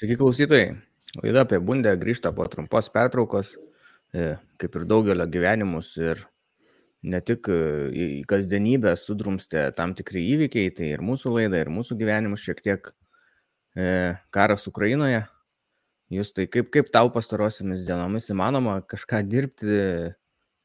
Sveiki klausytojai. Laida apie bundę grįžta po trumpos pertraukos, e, kaip ir daugelio gyvenimus ir ne tik e, į kasdienybę sudrumstė tam tikri įvykiai, tai ir mūsų laida, ir mūsų gyvenimus šiek tiek e, karas Ukrainoje. Jūs tai kaip, kaip tau pastarosiamis dienomis įmanoma kažką dirbti,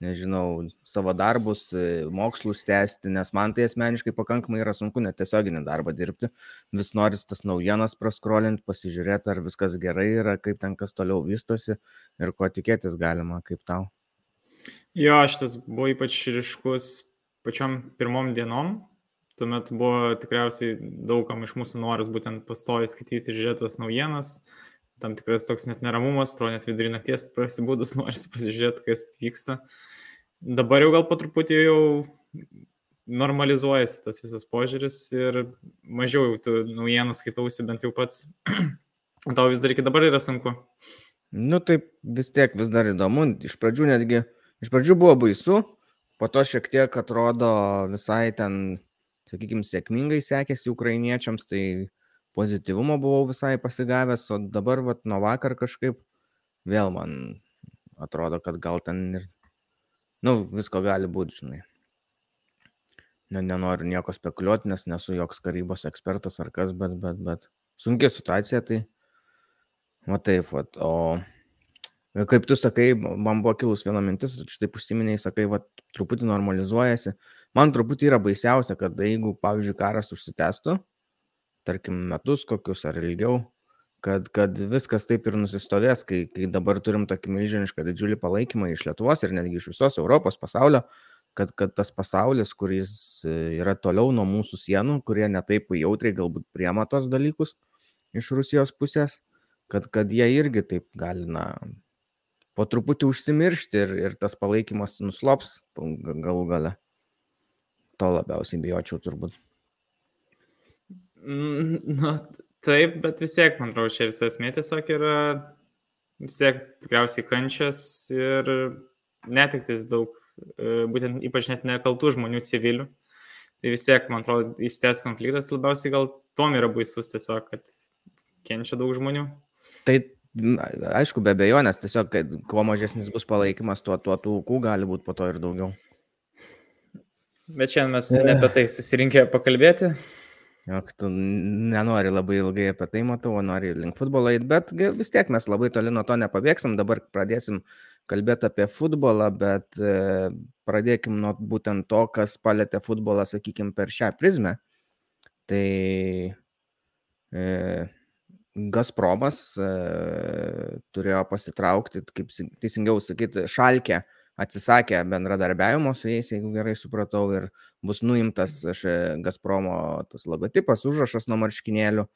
nežinau, savo darbus, e, mokslus tęsti, nes man tai asmeniškai pakankamai yra sunku net tiesioginį darbą dirbti. Vis noris tas naujienas praskrolinti, pasižiūrėti, ar viskas gerai yra, kaip ten kas toliau vystosi ir ko tikėtis galima, kaip tau. Jo, šitas buvo ypač ryškus pačiom pirmom dienom. Tuomet buvo tikriausiai daugam iš mūsų noras būtent pastovi skaityti ir žiūrėti tas naujienas, tam tikras toks net neramumas, atrodo net vidurį nakties prasibūdus norisi pasižiūrėti, kas vyksta. Dabar jau gal po truputį jau normalizuojasi tas visas požiūris ir mažiau jau tų naujienų skaitausi, bent jau pats. Tau vis dar iki dabar yra sunku. Nu taip, vis tiek vis dar įdomu. Iš pradžių netgi, iš pradžių buvo baisu, po to šiek tiek atrodo visai ten, sakykime, sėkmingai sekėsi ukrainiečiams, tai pozityvumo buvau visai pasigavęs, o dabar vat, nuo vakar kažkaip vėl man atrodo, kad gal ten ir, nu, visko gali būti, žinai. Ne, nenoriu nieko spekuliuoti, nes nesu joks karybos ekspertas ar kas, bet, bet, bet sunkia situacija, tai, va taip, va, o kaip tu sakai, man buvo kilus viena mintis, štai užsiminiai, sakai, va, truputį normalizuojasi. Man truputį yra baisiausia, kad jeigu, pavyzdžiui, karas užsitęstų, tarkim, metus kokius ar ilgiau, kad, kad viskas taip ir nusistovės, kai, kai dabar turim tokį milžinišką didžiulį palaikymą iš Lietuvos ir netgi iš visos Europos pasaulio, kad, kad tas pasaulis, kuris e, yra toliau nuo mūsų sienų, kurie netaip jautriai galbūt priema tos dalykus iš Rusijos pusės, kad, kad jie irgi taip gali, na, po truputį užsimiršti ir, ir tas palaikymas nuslops galų gale. To labiausiai bijočiau turbūt. Mm, na, taip, bet vis tiek, man atrodo, čia visa esmė tiesiog yra vis tiek tikriausiai kančias ir netiktis daug, e, būtent ypač net nekaltų žmonių civilių. Tai vis tiek, man atrodo, įstės konfliktas labiausiai gal tom yra baisus tiesiog, kad kenčia daug žmonių. Tai aišku, be abejonės, tiesiog, kad kuo mažesnis bus palaikymas, tuo, tuo tų aukų gali būti po to ir daugiau. Bet šiandien mes ne apie tai susirinkę pakalbėti. Jok, tu nenori labai ilgai apie tai matau, o nori link futbolo eiti, bet vis tiek mes labai toli nuo to nepabėgsim. Dabar pradėsim kalbėti apie futbolą, bet e, pradėkim nuo būtent to, kas palėtė futbolą, sakykime, per šią prizmę. Tai e, Gazpromas e, turėjo pasitraukti, kaip teisingiau sakyti, šalkę atsisakė bendradarbiavimo su jais, jeigu gerai supratau, ir bus nuimtas Gazpromo tas logotipas, užrašas nuo marškinėlių.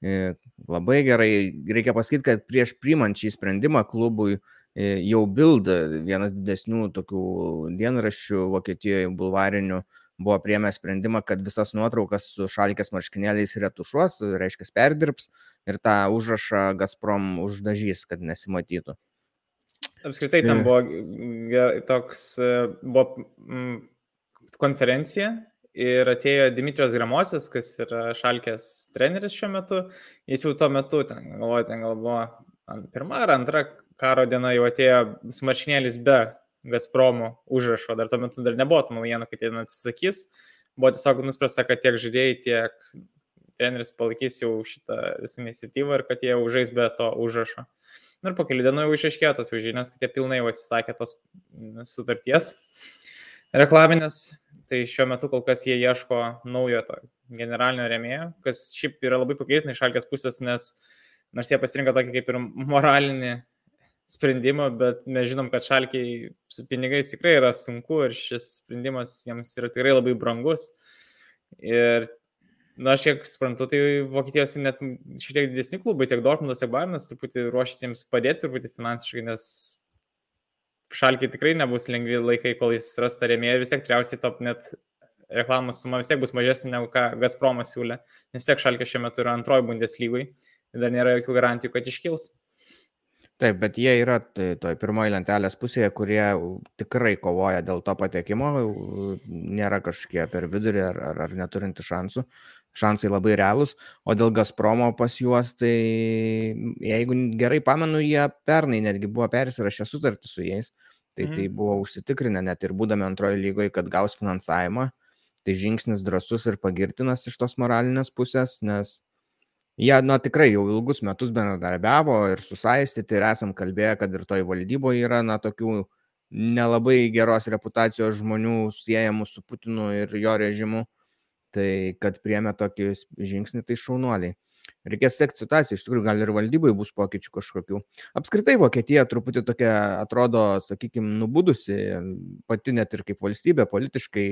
E, labai gerai, reikia pasakyti, kad prieš priimant šį sprendimą klubui e, jau Bild, vienas didesnių tokių dienraščių Vokietijoje bulvarinių, buvo priemę sprendimą, kad visas nuotraukas su šalkės marškinėliais retušuos, reiškia perdirbs ir tą užrašą Gazprom uždažys, kad nesimatytų. Apskritai ten buvo toks, e, buvo konferencija ir atėjo Dimitrijos Gramosas, kas yra šalkės treneris šiuo metu. Jis jau tuo metu, ten galvoju, ten gal buvo pirma ar antra karo diena jau atėjo smaršinėlis be Gazpromo užrašo, dar tuo metu dar nebuvo tų naujienų, kad jie atsisakys. Buvo tiesiog nuspręsta, kad tiek žaidėjai, tiek treneris palaikys jau šitą visą iniciatyvą ir kad jie užais be to užrašo. Nu ir po kelių dienų jau išaiškėjo tos žinios, kad jie pilnai jau atsisakė tos sutarties reklaminės. Tai šiuo metu kol kas jie ieško naujo to generalinio remėjo, kas šiaip yra labai pagreitina iš šalkės pusės, nes nors jie pasirinko tokį kaip ir moralinį sprendimą, bet mes žinom, kad šalkiai su pinigais tikrai yra sunku ir šis sprendimas jiems yra tikrai labai brangus. Ir Na, aš kiek suprantu, tai Vokietijos net šiek tiek didesni klubai, tiek Dortmundas, tiek Bayernas truputį ruošiasi jiems padėti truputį finansiškai, nes šalkiai tikrai nebus lengvi laikai, kol jis ras tą rėmėją, vis tiek tikriausiai top net reklamos suma vis tiek bus mažesnė negu ką Gazpromas siūlė, nes tiek šalkė šiuo metu yra antroji Bundeslygui ir dar nėra jokių garantijų, kad iškils. Taip, bet jie yra toj pirmoji lentelės pusėje, kurie tikrai kovoja dėl to patekimo, nėra kažkokie per vidurį ar, ar, ar neturinti šansų. Šansai labai realūs, o dėl Gazpromo pas juos, tai jeigu gerai pamenu, jie pernai netgi buvo persirašę sutartį su jais, tai mhm. tai buvo užsitikrinę net ir būdami antrojo lygoje, kad gaus finansavimą, tai žingsnis drasus ir pagirtinas iš tos moralinės pusės, nes jie, na tikrai jau ilgus metus bendradarbiavo ir susaistyti ir esam kalbėję, kad ir toj valdyboje yra, na, tokių nelabai geros reputacijos žmonių siejamų su Putinu ir jo režimu. Tai kad priemė tokį žingsnį, tai šaunuoliai. Reikės sekti situaciją, iš tikrųjų gal ir valdybai bus pokyčių kažkokių. Apskritai Vokietija truputį tokia atrodo, sakykime, nubudusi, pati net ir kaip valstybė, politiškai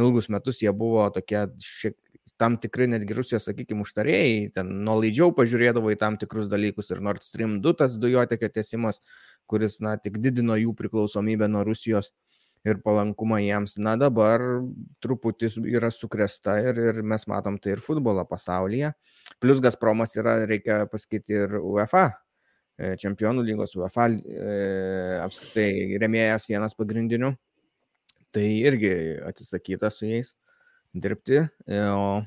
ilgus metus jie buvo tokie šiek tam tikrai netgi Rusijos, sakykime, užtarėjai, ten nuolaidžiau pažiūrėdavo į tam tikrus dalykus ir Nord Stream 2 tas dujotekio tiesimas, kuris, na, tik didino jų priklausomybę nuo Rusijos ir palankumą jiems. Na dabar truputį yra sukresta ir, ir mes matom tai ir futbolo pasaulyje. Plus Gazpromas yra, reikia pasakyti, ir UEFA e, čempionų lygos UEFA e, apskritai remėjas vienas pagrindinių. Tai irgi atsisakyta su jais dirbti. E, o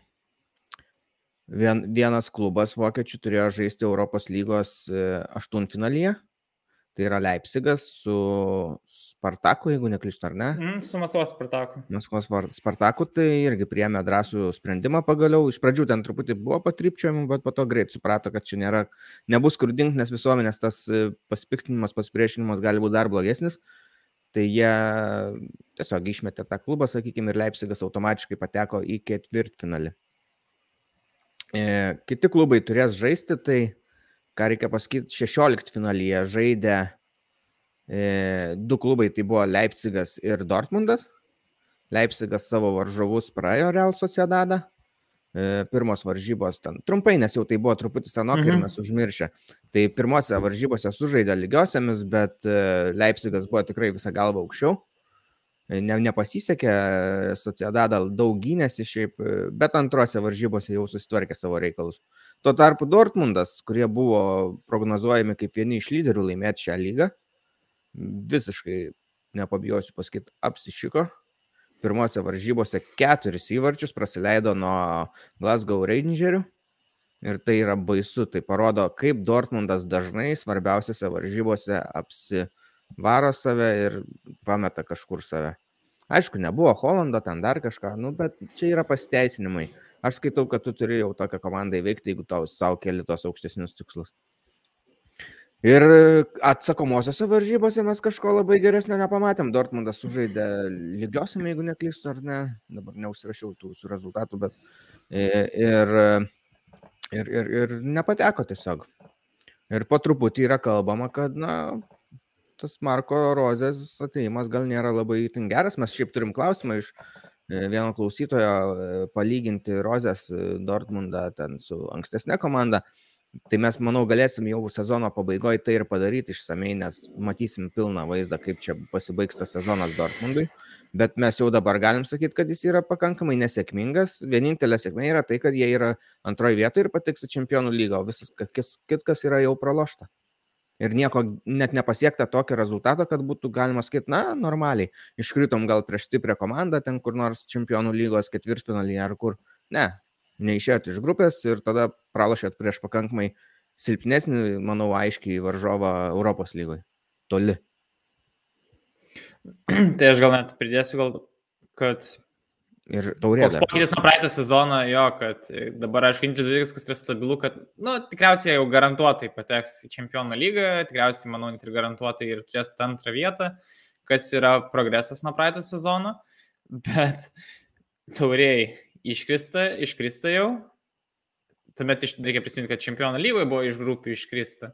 vien, vienas klubas vokiečių turėjo žaisti Europos lygos aštuntfinalyje Tai yra Leipzigas su Spartaku, jeigu neklystu, ar ne? Mm, su Maskvos Spartaku. Maskvos Spartaku tai irgi priemė drąsų sprendimą pagaliau. Iš pradžių ten truputį buvo patrypčiojimų, bet po to greit suprato, kad čia nėra, nebus kur dingti, nes visuomenės tas e, pasipiktinimas, pasipriešinimas gali būti dar blogesnis. Tai jie tiesiog išmetė tą klubą, sakykime, ir Leipzigas automatiškai pateko į ketvirtfinalį. E, kiti klubai turės žaisti, tai ką reikia pasakyti, 16 finalyje žaidė e, du klubai, tai buvo Leipzigas ir Dortmundas. Leipzigas savo varžovus praėjo Real Sociedadą. E, pirmos varžybos ten trumpai, nes jau tai buvo truputį senokai mhm. ir mes užmiršę. Tai pirmose varžybose sužaidė lygiosiamis, bet e, Leipzigas buvo tikrai visą galvą aukščiau ne, nepasisekė, Sociedada daug gynėsi šiaip, bet antrose varžybose jau susitvarkė savo reikalus. Tuo tarpu Dortmundas, kurie buvo prognozuojami kaip vieni iš lyderių laimėti šią lygą, visiškai, nepabijosiu pasakyti, apsišiko. Pirmose varžybose keturis įvarčius praleido nuo Glasgow Rangerių. Ir tai yra baisu, tai parodo, kaip Dortmundas dažnai svarbiausiose varžybose apsi, varo save ir pameta kažkur save. Aišku, nebuvo Holando, ten dar kažką, nu, bet čia yra pasiteisinimai. Aš skaitau, kad tu turi jau tokią komandą įveikti, jeigu tau savo keli tos aukštesnius tikslus. Ir atsakomosiose varžybose mes kažko labai geresnio nepamatėm. Dortmundas sužaidė lygiosiam, jeigu neklystu, ar ne. Dabar neužsirašiau tų su rezultatų, bet ir, ir, ir, ir nepateko tiesiog. Ir po truputį yra kalbama, kad, na, tas Marko Rozės ateimas gal nėra labai itin geras. Mes šiaip turim klausimą iš e, vieno klausytojo e, palyginti Rozės e, Dortmundą ten su ankstesnė komanda. Tai mes, manau, galėsim jau sezono pabaigoje tai ir padaryti išsamei, nes matysim pilną vaizdą, kaip čia pasibaigs tas sezonas Dortmundui. Bet mes jau dabar galim sakyti, kad jis yra pakankamai nesėkmingas. Vienintelė sėkmė yra tai, kad jie yra antroje vietoje ir patiks į čempionų lygą, o visas kitkas yra jau pralošta ir nieko net nepasiekta tokio rezultato, kad būtų galima sakyti, na, normaliai, iškritom gal prieš stiprią komandą ten kur nors čempionų lygos ketvirtfinalyje ar kur. Ne, neišėjot iš grupės ir tada pralašėt prieš pakankamai silpnesnį, manau, aiškiai varžovą Europos lygoje. Toli. Tai aš gal net pridėsiu, gal, kad Ir taurė. Toks pokytis nuo praeitą sezoną, jo, kad dabar, aišku, vienintelis dalykas, kas yra stabilu, kad, na, nu, tikriausiai jau garantuotai pateks į čempionų lygą, tikriausiai, manau, net ir garantuotai ir turės antrą vietą, kas yra progresas nuo praeitą sezono, bet tauriai iškrista, iškrista jau. Tuomet reikia prisiminti, kad čempionų lygoje buvo iš grupių iškrista.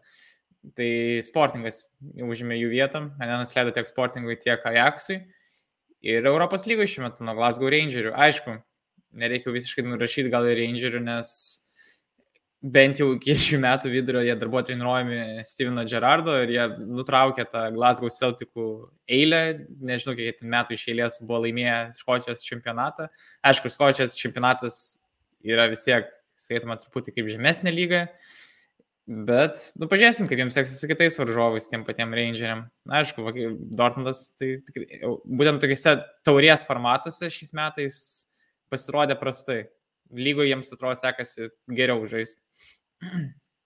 Tai sportingas užėmė jų vietą, Anenas leido tiek sportingui, tiek Ajaxui ir Europos lygoje šiuo metu nuo Glasgow Rangerių. Aišku, nereikia visiškai nurašyti gal ir Rangerių, nes bent jau iki šių metų vidurio jie dar buvo treniruojami Steveno Gerardo ir jie nutraukė tą Glasgow Celticų eilę. Nežinau, kiek metų iš eilės buvo laimėję Škotijos čempionatą. Aišku, Škotijos čempionatas yra vis tiek skaitoma truputį kaip žemesnė lyga. Bet, nu, pažiūrėsim, kaip jiems seksis su kitais varžovais, tiem patiem Rangeriam. Na, aišku, Dortmundas, tai tikrai, būtent tokiuose taurės formatuose šiais metais pasirodė prastai. lygoje jiems atrodo sekasi geriau žaisti.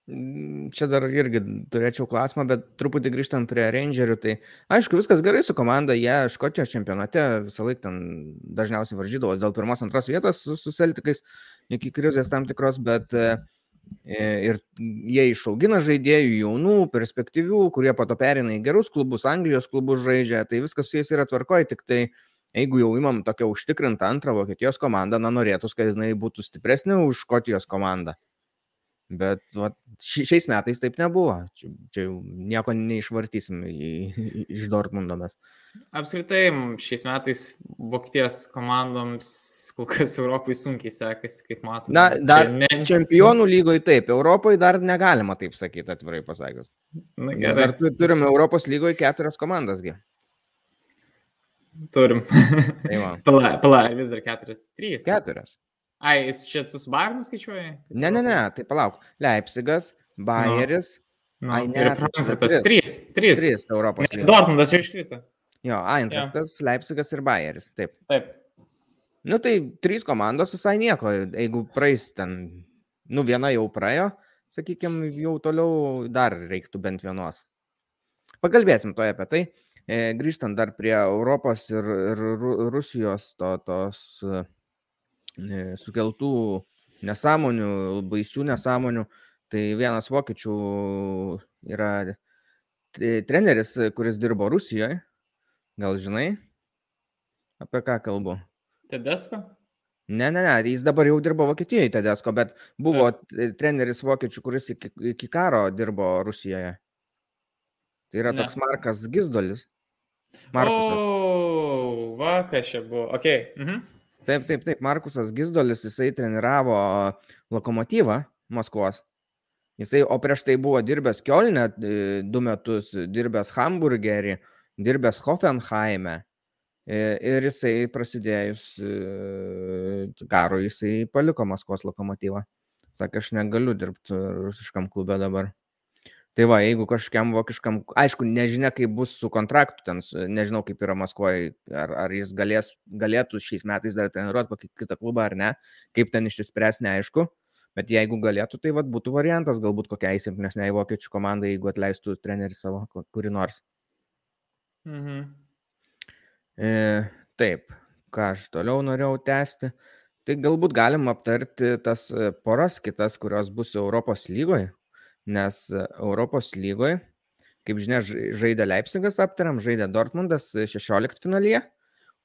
Mm, čia dar irgi turėčiau klausimą, bet truputį grįžtant prie Rangerių, tai aišku, viskas gerai su komanda, jie Škotijos čempionate visą laiką ten dažniausiai varžydavos dėl pirmos, antros vietos su, su Celticais iki krizės tam tikros, bet e, ir jie išaugina žaidėjų jaunų, perspektyvių, kurie pato perina į gerus klubus, Anglijos klubus žaidžia, tai viskas su jais yra tvarkoje, tik tai jeigu jau imam tokią užtikrintą antrą Vokietijos komandą, na norėtųs, kad jinai būtų stipresnė už Škotijos komandą. Bet va, šiais metais taip nebuvo. Čia, čia nieko neišvartysim į, iš Dortmundo mes. Apskritai, šiais metais Vokietijos komandoms kol kas Europai sunkiai sekasi, kaip matome. Na, dar čia ne... čempionų lygoje taip, Europoje dar negalima taip sakyti, atvirai pasakius. Na, gerai. Dar turime Europos lygoje keturias komandasgi. Turim. Tai pala, pala, vis dar keturias. Trys. Keturias. Ai, jis čia su Bayernu skaičiuoja? Ne, ne, ne, tai palauk. Leipzigas, Bayeris. No. No. Ai, ne, ir Frankfurtas. Trys. Trys. Trys Europos. Nes Dortmundas jau iškrito. Jo, Eintrachtas, ja. Leipzigas ir Bayeris. Taip. Taip. Nu tai trys komandos visai nieko, jeigu praeis ten, nu viena jau praėjo, sakykime, jau toliau dar reiktų bent vienos. Pakalbėsim toje apie tai. E, grįžtant dar prie Europos ir, ir Rusijos to, tos sukeltų nesąmonių, baisių nesąmonių. Tai vienas vokiečių yra treneris, kuris dirbo Rusijoje. Gal žinai, apie ką kalbu? Tedesko? Ne, ne, ne, jis dabar jau dirbo Vokietijoje, Tedesko, bet buvo Taip. treneris vokiečių, kuris iki, iki karo dirbo Rusijoje. Tai yra ne. toks Markas Gizdolis. Markusas. O, va, kas čia buvo. Ok. Mhm. Taip, taip, taip, Markusas Gizdolis, jisai treniravo lokomotyvą Maskvos. Jisai, o prieš tai buvo dirbęs Kielne e, du metus, dirbęs Hamburgerį, dirbęs Hoffenheime. E, ir jisai prasidėjus e, karui, jisai paliko Maskvos lokomotyvą. Sakė, aš negaliu dirbti rusiškam klube dabar. Tai va, jeigu kažkiam vokiškam, aišku, nežinia, kaip bus su kontraktu, ten, nežinau, kaip yra Maskvoje, ar, ar jis galės, galėtų šiais metais dar treniruoti kokį kitą klubą ar ne, kaip ten išsispręs, neaišku. Bet jeigu galėtų, tai vat, būtų variantas galbūt kokiai silpnesniai vokiečių komandai, jeigu atleistų trenerių savo kuri nors. Mhm. E, taip, ką aš toliau norėjau tęsti. Tai galbūt galim aptarti tas poras kitas, kurios bus Europos lygoje nes e, Europos lygoje, kaip žinia, žaidė Leipzigas aptariam, žaidė Dortmundas 16 finalyje,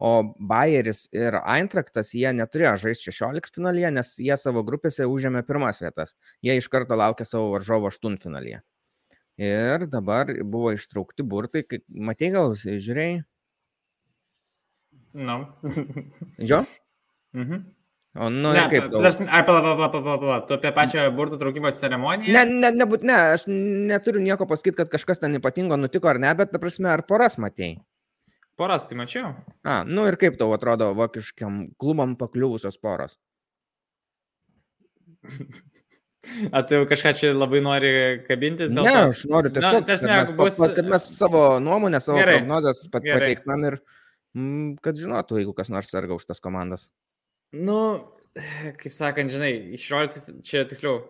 o Bayeris ir Eintraktas jie neturėjo žaisti 16 finalyje, nes jie savo grupėse užėmė pirmas vietas. Jie iš karto laukia savo varžovo 8 finalyje. Ir dabar buvo ištraukti burtai, matei gal, žiūrėjai? No. jo? Mhm. O, nu, ne, kaip tau? Ai, pala, pala, pala, pala, tu apie pačią burtų traukimo ceremoniją? Ne, ne, nebūt, ne, aš neturiu nieko pasakyti, kad kažkas ten ypatingo nutiko ar ne, bet, ta prasme, ar poras matėjai? Poras tai mačiau. A, nu ir kaip tau atrodo vokiškiam klubam pakliuvusios poros? A, tu jau kažką čia labai nori kabintis? Ne, to? aš noriu tiesiog, Na, tarsi, kad, mes, bus... kad mes savo nuomonę, savo Gerai. prognozes pateiktumėm ir mm, kad žinotų, jeigu kas nors serga už tas komandas. Nu, kaip sakant, žinai, 16, čia tiksliau,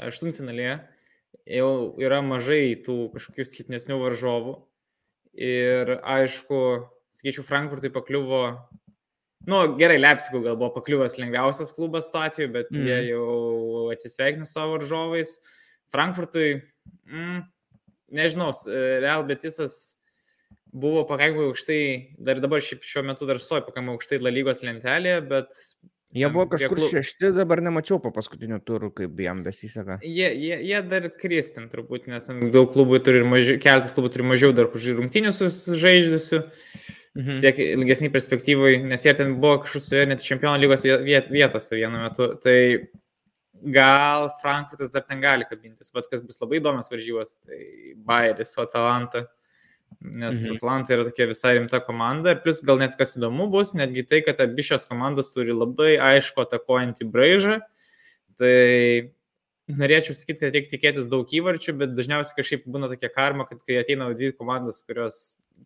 aštuntfinalėje jau yra mažai tų kažkokių silpnesnių varžovų. Ir aišku, sakyčiau, Frankfurtui pakliuvo, nu gerai, Leipzigų gal buvo pakliuvęs lengviausias klubas statijoje, bet mm. jie mhm. jau atsisveikino savo varžovais. Frankfurtui, mm, nežinau, Real Betisas buvo pakankamai aukštai, dar dabar šiuo metu dar stoja pakankamai aukštai lygos lentelėje, bet... Jie buvo kažkur klub... šešti, dabar nemačiau po paskutinių turų, kaip jam besiseka. Jie, jie, jie dar kristin turbūt, nes daug klubų turi ir mažiau, keletas klubų turi mažiau dar už rungtinių sužaidžiusių. Mhm. Siek ilgesnį perspektyvai, nes jie ten buvo kažkur net čempionų lygos viet, vietose vienu metu. Tai gal Frankfurtas dar ten gali kabintis, bet kas bus labai įdomios varžybos, tai Bayeris su Atalanta nes mhm. Atlanta yra tokia visai rimta komanda ir plus gal net kas įdomu bus, netgi tai, kad abi šios komandos turi labai aišku atakuojantį braižą, tai norėčiau sakyti, kad reikia tikėtis daug įvarčių, bet dažniausiai kažkaip būna tokia karma, kad kai ateina dvi komandos, kurios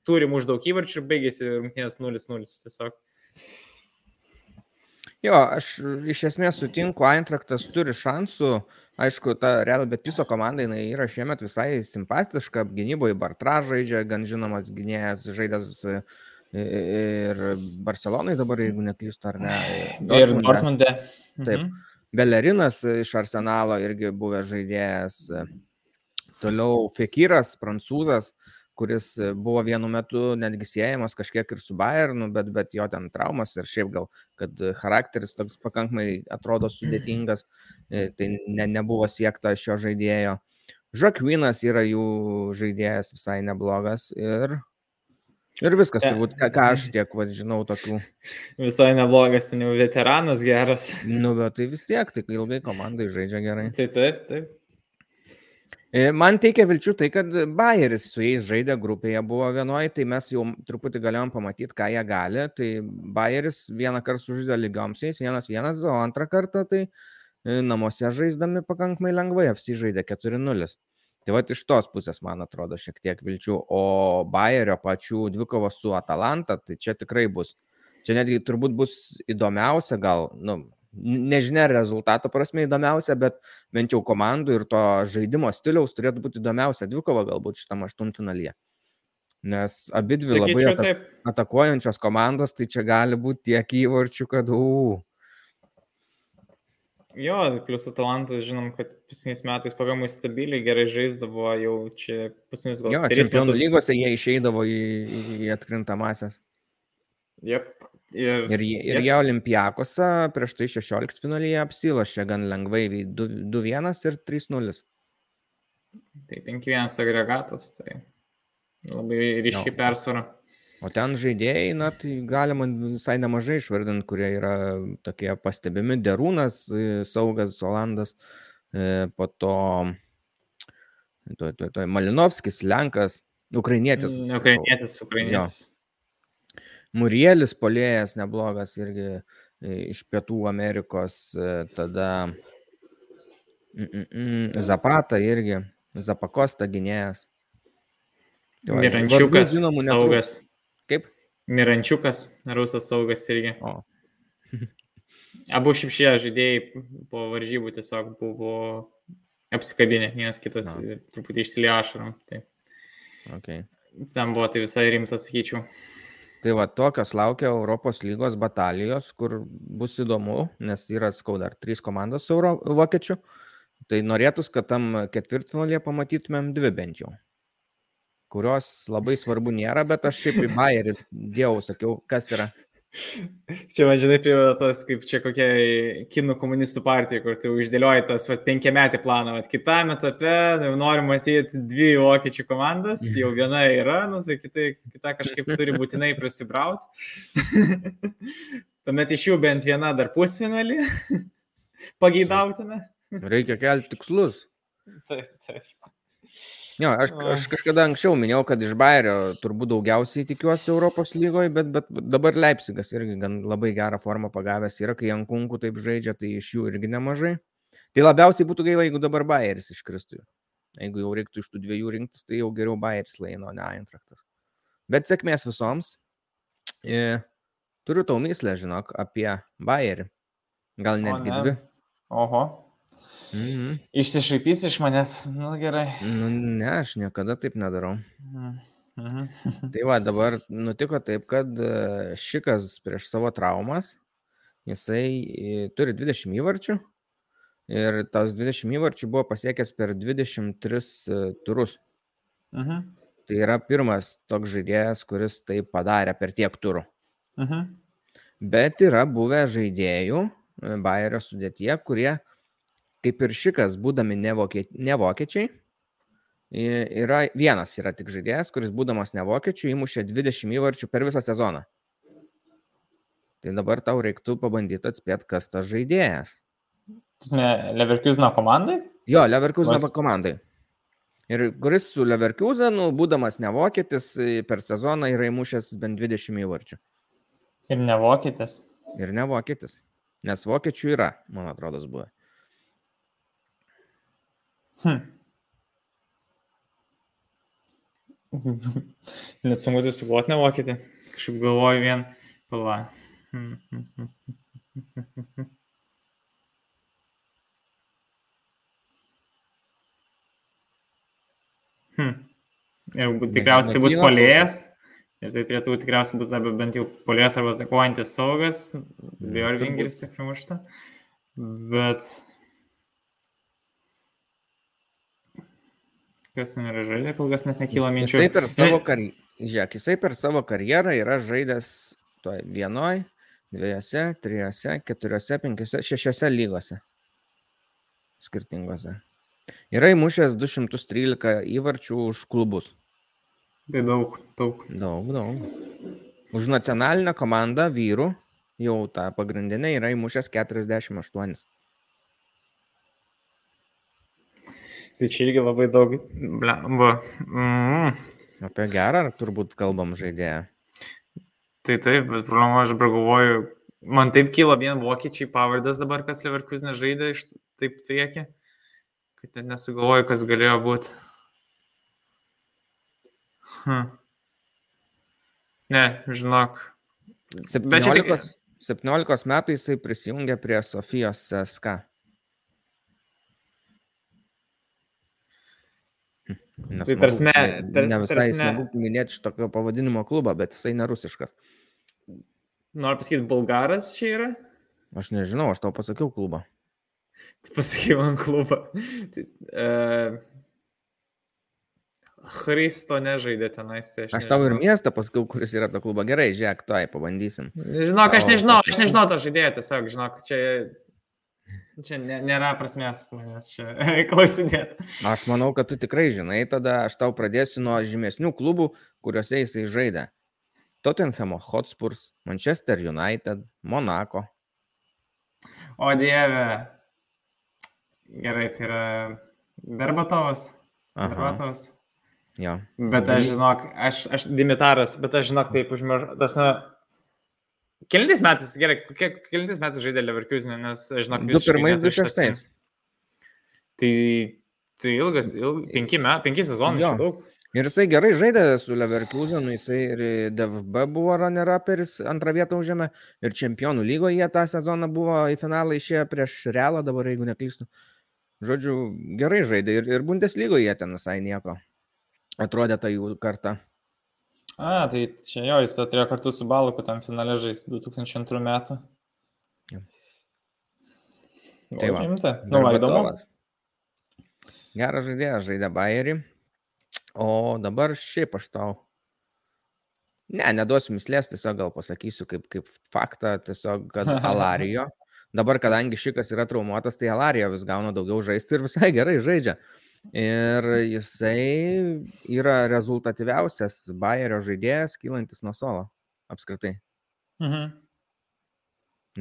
turi už daug įvarčių ir baigėsi rungtynės 0-0 tiesiog. Jo, aš iš esmės sutinku, Eintraktas turi šansų. Aišku, ta Real Betiso komanda jinai yra šiemet visai simpatiška, gynyboje Bartra žaidžia, gan žinomas gynėjas, žaidęs e, ir Barcelonai dabar, jeigu neklystu, ar ne. Dortmunde. Ir Dortmunde. Taip. Mhm. Belerinas iš Arsenalo irgi buvęs žaidėjas. Toliau Fekiras, prancūzas, kuris buvo vienu metu netgi siejamas kažkiek ir su Bayernu, bet, bet jo ten traumas ir šiaip gal, kad charakteris toks pakankamai atrodo sudėtingas, e, tai ne, nebuvo siekta šio žaidėjo. Žakvinas yra jų žaidėjas visai neblogas ir Ir viskas, turbūt, ką, ką aš tiek, vad, žinau, tokių. Visai neblogas, jau veteranas geras. Nu, bet tai vis tiek, tai ilgai komandai žaidžia gerai. Tai taip, taip. E, man teikia vilčių tai, kad Bayeris su jais žaidė grupėje, buvo vienoje, tai mes jau truputį galėjom pamatyti, ką jie gali. Tai Bayeris vieną kartą sužaidė lygioms jais, vienas vienas, o antrą kartą tai e, namuose žaisdami pakankamai lengvai apsižaidė 4-0. Tai va iš tos pusės, man atrodo, šiek tiek vilčių. O Bayerio pačių dvikovos su Atalanta, tai čia tikrai bus. Čia netgi turbūt bus įdomiausia, gal, nu, nežinia rezultato prasme įdomiausia, bet bent jau komandų ir to žaidimo stiliaus turėtų būti įdomiausia dvikova galbūt šitam aštuntfinalyje. Nes abi dvi labai atak atakuojančios komandos, tai čia gali būti tiek įvarčių, kad, u. Jo, plus Atalantas, žinom, kad paskutiniais metais pagamai stabiliai gerai žaisdavo, jau čia paskutinius gal. Jo, čempionų metus... lygose jie išeidavo į, į atkrintamasias. Jep. Ir, ir, ir jie Olimpijakose prieš tai 16 finalyje apsilošė gan lengvai 2-1 ir 3-0. Tai 5-1 agregatas, tai labai ryškiai persvara. O ten žaidėjai, na, tai galima visai nemažai išvardinti, kurie yra tokie pastebimi. Derūnas, e, Saugas, Olandas, e, po to, to, to, to Malinovskis, Lenkas, Ukrainietis. Mm, ukrainietis, Ukrainietis. Jo. Murielis, polėjas, neblogas irgi e, iš Pietų Amerikos, tada mm, mm, Zapata irgi, Zapakosta gynėjas. Tai Mirančiukas, žinomų, saugas. Kaip? Mirančiukas, rusas saugas irgi. O. Abu šiaip šie žaidėjai po varžybų tiesiog buvo apsikabinę, vienas kitas no. truputį išsilėjo ašarom. Tai. Okay. Ten buvo tai visai rimtas, sakyčiau. Tai va, tokios laukia Europos lygos batalijos, kur bus įdomu, nes yra skau dar trys komandos euro vokiečių. Tai norėtųs, kad tam ketvirtfinalėje pamatytumėm dvi bent jau kurios labai svarbu nėra, bet aš šiaip į Bayerį dėjau, sakiau, kas yra. Čia man žinai, primena tas, kaip čia kokia kinų komunistų partija, kur tu uždėlioji tas vat, penkiametį planą, vat, kitame etape jau noriu matyti dvi vokiečių komandas, jau viena yra, nu, tai kita, kita kažkaip turi būtinai prasibrauti. Tuomet iš jų bent viena dar pusfinalį pageidautina. Reikia kelti tikslus. Taip, taip. Jo, aš, aš kažkada anksčiau minėjau, kad iš Bayerio turbūt daugiausiai tikiuosi Europos lygoje, bet, bet dabar Leipzigas irgi gan labai gerą formą pagavęs yra, kai Jankunkų taip žaidžia, tai iš jų irgi nemažai. Tai labiausiai būtų gaila, jeigu dabar Bayeris iškristų. Jeigu jau reiktų iš tų dviejų rinktis, tai jau geriau Bayeris laino, ne Eintraktas. Bet sėkmės visoms. E, turiu tau myslę, žinok, apie Bayerį. Gal netgi o, ne. dvi. Oho, Mhm. Išsišaipys iš manęs, nu gerai. Nu, ne, aš niekada taip nedarau. Mhm. mhm. tai va, dabar nutiko taip, kad e, šikas prieš savo traumas, jisai e, turi 20 įvarčių ir tas 20 įvarčių buvo pasiekęs per 23 e, turus. Mhm. Tai yra pirmas toks žaidėjas, kuris tai padarė per tiek turų. Mhm. Bet yra buvę žaidėjų Bayerio sudėtie, kurie kaip ir šikas, būdami ne, vokie, ne vokiečiai, yra vienas yra tik žaidėjas, kuris būdamas ne vokiečių įmušė 20 įvarčių per visą sezoną. Tai dabar tau reiktų pabandyti atspėti, kas tas žaidėjas. Leverkusino komandai? Jo, Leverkusino Vas... komandai. Ir kuris su Leverkusenu, būdamas ne vokietis, per sezoną yra įmušęs bent 20 įvarčių. Ir ne vokietis. Ir ne vokietis. Nes vokiečių yra, man atrodo, buvo. Hm. Net sunku tai sugalvoti nemokyti. Kažkaip galvoju vien, pala. Hm, hm, hm. Hmm. Ir tikriausiai bus polėjas. Ir tai turėtų tikriausiai būti arba bent jau polėjas arba atakuojantis saugas. Bjorvingeris tik primušta. Bet. Kas ten yra žaidė, kol kas net nekyla minčių. Jisai per savo, karj... Žiūrėk, jisai per savo karjerą yra žaidęs toj vienoj, dviejose, trijose, keturiose, penkiose, šešiose lygose. Skirtingose. Yra įmušęs 213 įvarčių už klubus. Tai daug, daug. Daug, daug. Už nacionalinę komandą vyrų, jau tą pagrindinę, yra įmušęs 48. Tai čia irgi labai daug. Blemba. Mm. Apie gerą turbūt kalbam žaidėją. Tai taip, bet problema, aš galvoju, man taip kyla vien vokiečiai pavardas dabar, kas Leverkusen žaidė iš taip prieki, kad net nesugalvoju, kas galėjo būti. Hm. Ne, žinok. 17, tik... 17 metų jisai prisijungė prie Sofijos SK. Nes tai tarsi, tar, ne visai tarsi, smagu minėti šitokio pavadinimo klubą, bet jisai nerusiškas. Noriu pasakyti, bulgaras čia yra? Aš nežinau, aš tau pasakiau klubą. Tu pasakai man klubą. Tai, uh, Hristo nežaidė tenais. Tai aš aš tau ir miestą pasakiau, kuris yra to klubo. Gerai, žiūrėk, tuoj pabandysim. Žinok, aš nežinau, aš nežinau to žaidėjo, tiesiog, žinok, čia Čia nėra prasmės manęs čia klausinėti. Aš manau, kad tu tikrai žinai, tada aš tau pradėsiu nuo žymesnių klubų, kuriuose jisai žaidė. Tottenhamo Hotspurs, Manchester United, Monako. O Dieve. Gerai, tai yra Berbatovas. Berbatovas. Jo. Bet aš žinok, aš, aš Dimitaras, bet aš žinok, taip užmiršau. Kelintais metais, gerai, kelintais metais žaidė Leverkusenė, nes, žinok, du pirmais, du šeštais. Tai, tai ilgas, ilg, penki, met, penki sezonai, daug. Ir jisai gerai žaidė su Leverkusenu, jisai ir DFB buvo runner-uperis, antrą vietą užėmė, ir čempionų lygoje tą sezoną buvo į finalą išėję prieš Realą, dabar jeigu neklystu. Žodžiu, gerai žaidė ir, ir Bundeslygoje ten visai nieko. Atrodė ta jų karta. A, tai čia jo, jis turėjo kartu su Baluku tam finale žais 2002 metų. Ja. Tai va. Rimta. Nu, va, įdomu. Geras žaidėjas žaidė Bayerį. O dabar šiaip aš tau. Ne, neduosiu mislės, tiesiog gal pasakysiu kaip, kaip faktą, tiesiog, kad Alarijo. Dabar, kadangi šikas yra traumuotas, tai Alarijo vis gauna daugiau žaisti ir visai gerai žaidžia. Ir jisai yra rezultatyviausias Bayerio žaidėjas, kylantis nuo solo apskritai. Mhm.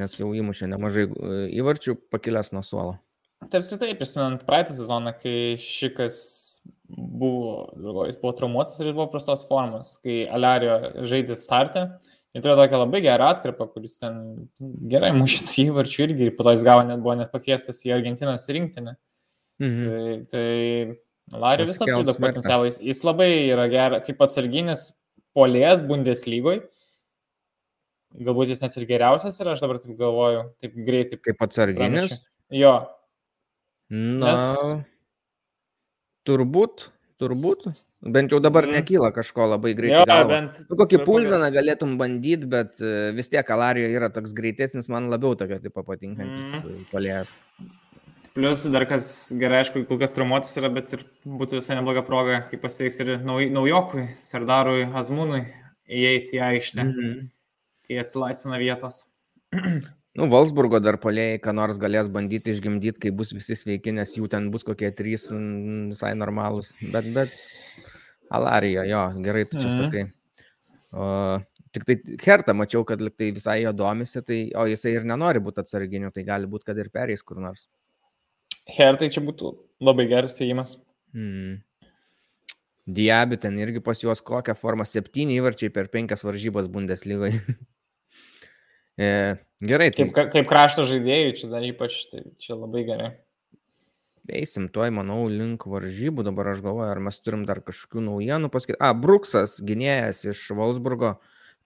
Nes jau įmušė nemažai e, įvarčių pakilęs nuo suolo. Tai apskritai, prisimenant praeitą sezoną, kai šikas buvo, jis buvo traumuotas ir buvo prastos formos, kai Alario žaidė startą, jis turėjo tokią labai gerą atkarpą, kuris ten gerai mušė įvarčių irgi ir po to jis gavo net buvo net pakviestas į Argentinos rinktinę. Mhm. Tai, tai Lario vis dar turi potencialą. Jis, jis labai yra geras, kaip atsarginis polės Bundeslygoje. Galbūt jis net ir geriausias ir aš dabar taip galvoju, taip greitai. Kaip atsarginis? Pranašiu. Jo. Na. Nes... Turbūt, turbūt. Bent jau dabar mm. nekyla kažko labai greitai. Jo, galva. bent. Tu kokį pulzaną galėtum bandyti, bet e, vis tiek Kalarijo yra toks greitesnis, man labiau tokio tipo patinkantis mm. polės. Plius dar kas gerai, aišku, kol kas traumuotas yra, bet ir būtų visai nebloga proga, kaip pasveiks ir nauj, naujokui, Sardarui Azmūnui, įeiti į aikštę, mm -hmm. kai atsilaisvina vietos. Nu, Volksburgo dar polėjai, ką nors galės bandyti išgimdyti, kai bus visi sveiki, nes jų ten bus kokie trys visai normalūs. Bet, bet, Alarija, jo, gerai tu čia -hmm. sakai. O, tik tai Hertą mačiau, kad liktai visai jo domisi, tai, o jisai ir nenori būti atsarginiu, tai gali būti, kad ir perės kur nors. Hertai čia būtų labai geras įėjimas. Hmm. Diabi ten irgi pas juos kokią formą. Septyni įvarčiai per penkias varžybas Bundeslygoje. e, gerai. Tai... Kaip, kaip krašto žaidėjų čia dar ypač, tai čia labai gerai. Eisim tuoj, manau, link varžybų. Dabar aš galvoju, ar mes turim dar kažkokių naujienų pasakyti. A, Bruksas, gynėjas iš Wolfsburgo,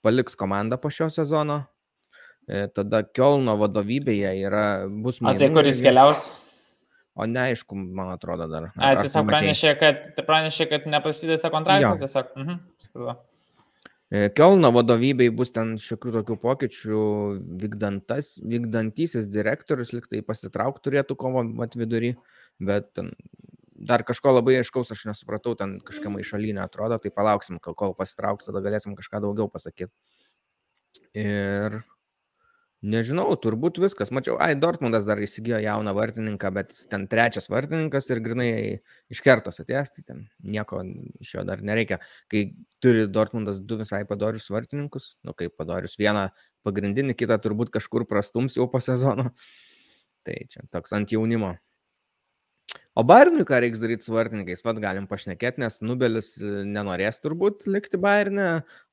paliks komandą po šio sezono. E, tada Kielno vadovybėje yra, bus O tai kuris keliaus? O neaišku, man atrodo dar. A, tiesiog pranešė, kad, pranešė, kad nepasidėsi kontraktas, tiesiog. Mhm, skrido. Kielno vadovybei bus ten šiokių tokių pokyčių, vykdantas, vykdantysis direktorius liktai pasitraukti turėtų kovo atvidurį, bet ten dar kažko labai aiškaus aš nesupratau, ten kažkokia maišalinė atrodo, tai palauksim, kol pasitrauks, tada galėsim kažką daugiau pasakyti. Ir Nežinau, turbūt viskas. Mačiau, ai, Dortmundas dar įsigijo jauną vartininką, bet ten trečias vartininkas ir grinai iš kertos atėjęs, tai ten nieko iš jo dar nereikia. Kai turi Dortmundas du visai padorius vartininkus, nu kaip padorius, vieną pagrindinį, kitą turbūt kažkur prastums jau po sezono. Tai čia toks ant jaunimo. O Bayernui ką reiks daryti su vartininkais, vad galim pašnekėti, nes Nubelis e, nenorės turbūt likti Bayernė,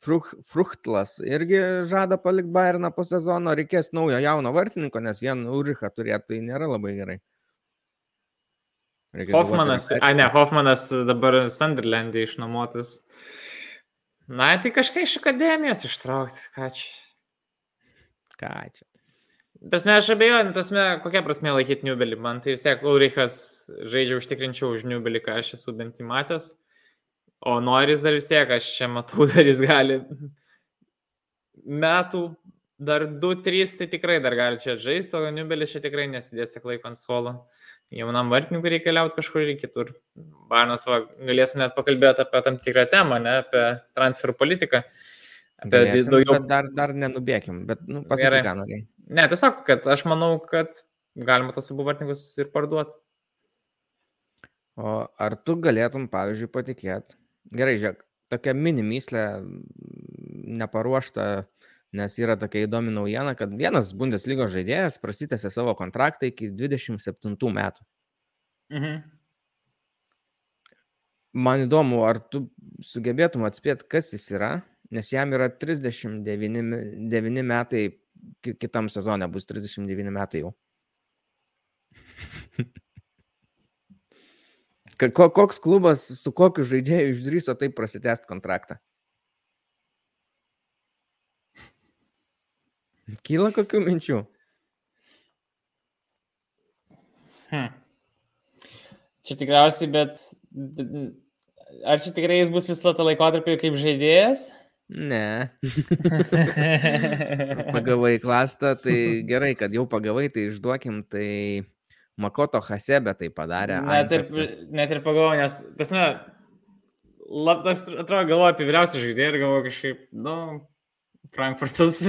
Fruch, Fruchtlas irgi žada palikti Bayerną po sezono, reikės naujo jauno vartininko, nes vien Urichą turėti tai nėra labai gerai. Reikia Hoffmanas, a ne, Hoffmanas dabar Sunderlandė išnuomotas. Na, tai kažką iš akademijos ištraukti, ką čia. Ką čia. Tasme, aš abejoju, tasme, kokia prasme laikyti Newbelį. Man tai vis tiek Ulrichas žaidžia užtikrinčiau už Newbelį, ką aš esu bent įmatęs. O Noris dar vis tiek, aš čia matau, dar jis gali metų, dar 2-3, tai tikrai dar gali čia žaisti, o Newbelis čia tikrai nesidės tiek laiko ant suolo. Jaunam vartininkui reikia keliauti kažkur ir kitur. Barnas, va, galėsim net pakalbėti apie tam tikrą temą, ne, apie transfer politiką. Apie daugiau... Dar, dar nenubėkim, bet nu, pasakyk, ką norėjai. Ne, tiesiog, kad aš manau, kad galima tos abu vartininkus ir parduoti. O ar tu galėtum, pavyzdžiui, patikėti, gerai, žiūrėk, tokia minimyslė neparuošta, nes yra tokia įdomi naujiena, kad vienas Bundeslygos žaidėjas prasitęsė savo kontraktą iki 27 metų. Mhm. Man įdomu, ar tu sugebėtum atspėti, kas jis yra, nes jam yra 39 metai kitam sezone bus 39 metai jau. Koks klubas su kokiu žaidėju išdryso taip prasitęsti kontraktą? Kyla kokių minčių? Hmm. Čia tikriausiai, bet ar čia tikrai jis bus visą tą laikotarpį kaip žaidėjas? Ne. pagavai klastą, tai gerai, kad jau pagavai, tai išduokim, tai Makoto Hasebe tai padarė. Net ir, net ir pagavau, nes, tasme, labtas, atrodo, galvoju apie vyriausią žaidėją ir galvoju kažkaip, nu, Frankfurtas.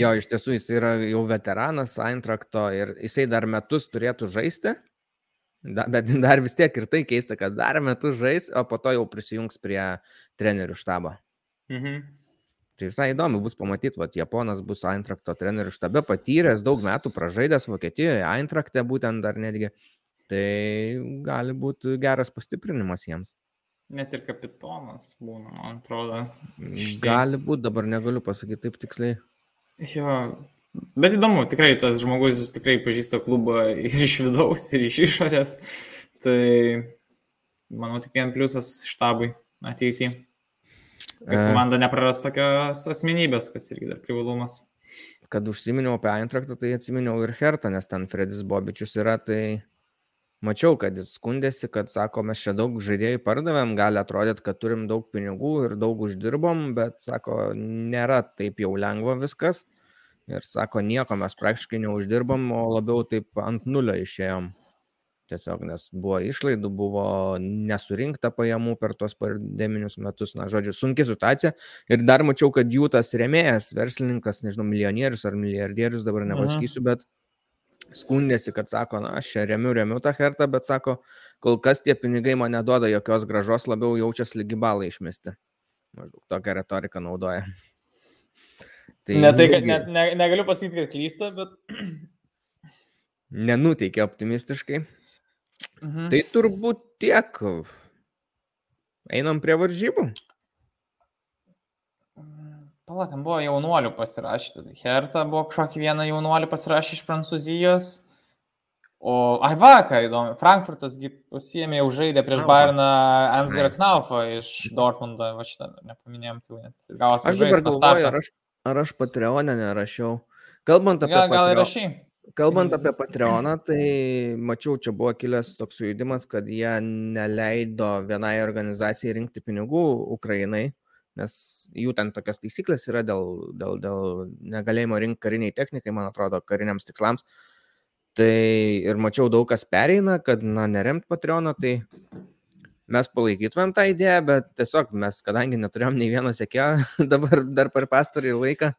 jo, iš tiesų jis yra jau veteranas Eintrakto ir jisai dar metus turėtų žaisti. Da, bet dar vis tiek ir tai keista, kad dar metus žais, o po to jau prisijungs prie trenerių štabo. Mhm. Tai visai įdomu bus pamatyti, kad Japonas bus Eintrakto trenerių štabe patyręs, daug metų pražaidęs Vokietijoje, Eintrakte būtent dar netgi. Tai gali būti geras pastiprinimas jiems. Net ir kapitonas būna, man atrodo. Štai. Gali būti, dabar negaliu pasakyti taip tiksliai. Jo, Bet įdomu, tikrai tas žmogus tikrai pažįsta klubą ir iš vidaus, ir iš išorės. Tai manau, tik vien pliusas štabui ateityje. Kad e. komanda nepraras tokios asmenybės, kas irgi dar privalumas. Kad užsiminiau apie Eintraktą, tai atsiminiau ir Hertą, nes ten Fredis Bobičius yra, tai mačiau, kad jis skundėsi, kad sako, mes čia daug žaidėjų pardavėm, gali atrodyti, kad turim daug pinigų ir daug uždirbom, bet sako, nėra taip jau lengva viskas ir sako, nieko mes praktiškai neuždirbam, o labiau taip ant nulio išėjom. Tiesiog, nes buvo išlaidų, buvo nesurinkta pajamų per tuos pandeminius metus, na, žodžiu, sunki situacija. Ir dar mačiau, kad jų tas remėjas, verslininkas, nežinau, milijonierius ar milijardierius, dabar nepasakysiu, bet skundėsi, kad sako, na, aš čia remiu, remiu tą hertą, bet sako, kol kas tie pinigai man neduoda jokios gražos, labiau jaučiasi lygi balai išmesti. Maždaug tokią retoriką naudoja. Tai ne tai, kad ne, ne, negaliu pasakyti, kad klysta, bet. Nenuteikia optimistiškai. Mhm. Tai turbūt tiek. Einam prie varžybų. Pala, ten buvo jaunuolių pasirašyti. Herta buvo kažkokį vieną jaunuolį pasirašyti iš Prancūzijos. O, ai vakar įdomu, Frankfurtas pasiėmė jau žaidė prieš Bayerną Ansgar Knaufą iš Dortmundo, va šitą nepaminėjom, tai net gavosi žaisti. Aš dabar galvoju, ar aš ar aš Patreonę nerašiau. Kalbant apie, Gal, gal ir Patreo- rašai. kalbant apie Patreoną, tai mačiau, čia buvo kilęs toks sujudimas, kad jie neleido vienai organizacijai rinkti pinigų Ukrainai, nes jų ten tokios taisyklės yra dėl, dėl, dėl negalėjimo rinkti kariniai technikai, man atrodo, kariniams tikslams. Tai ir mačiau daug kas pereina, kad, na, neremt Patreoną, tai mes palaikytumėm tą idėją, bet tiesiog mes, kadangi neturėjom nei vieno sekėjo dabar dar per pastarį laiką,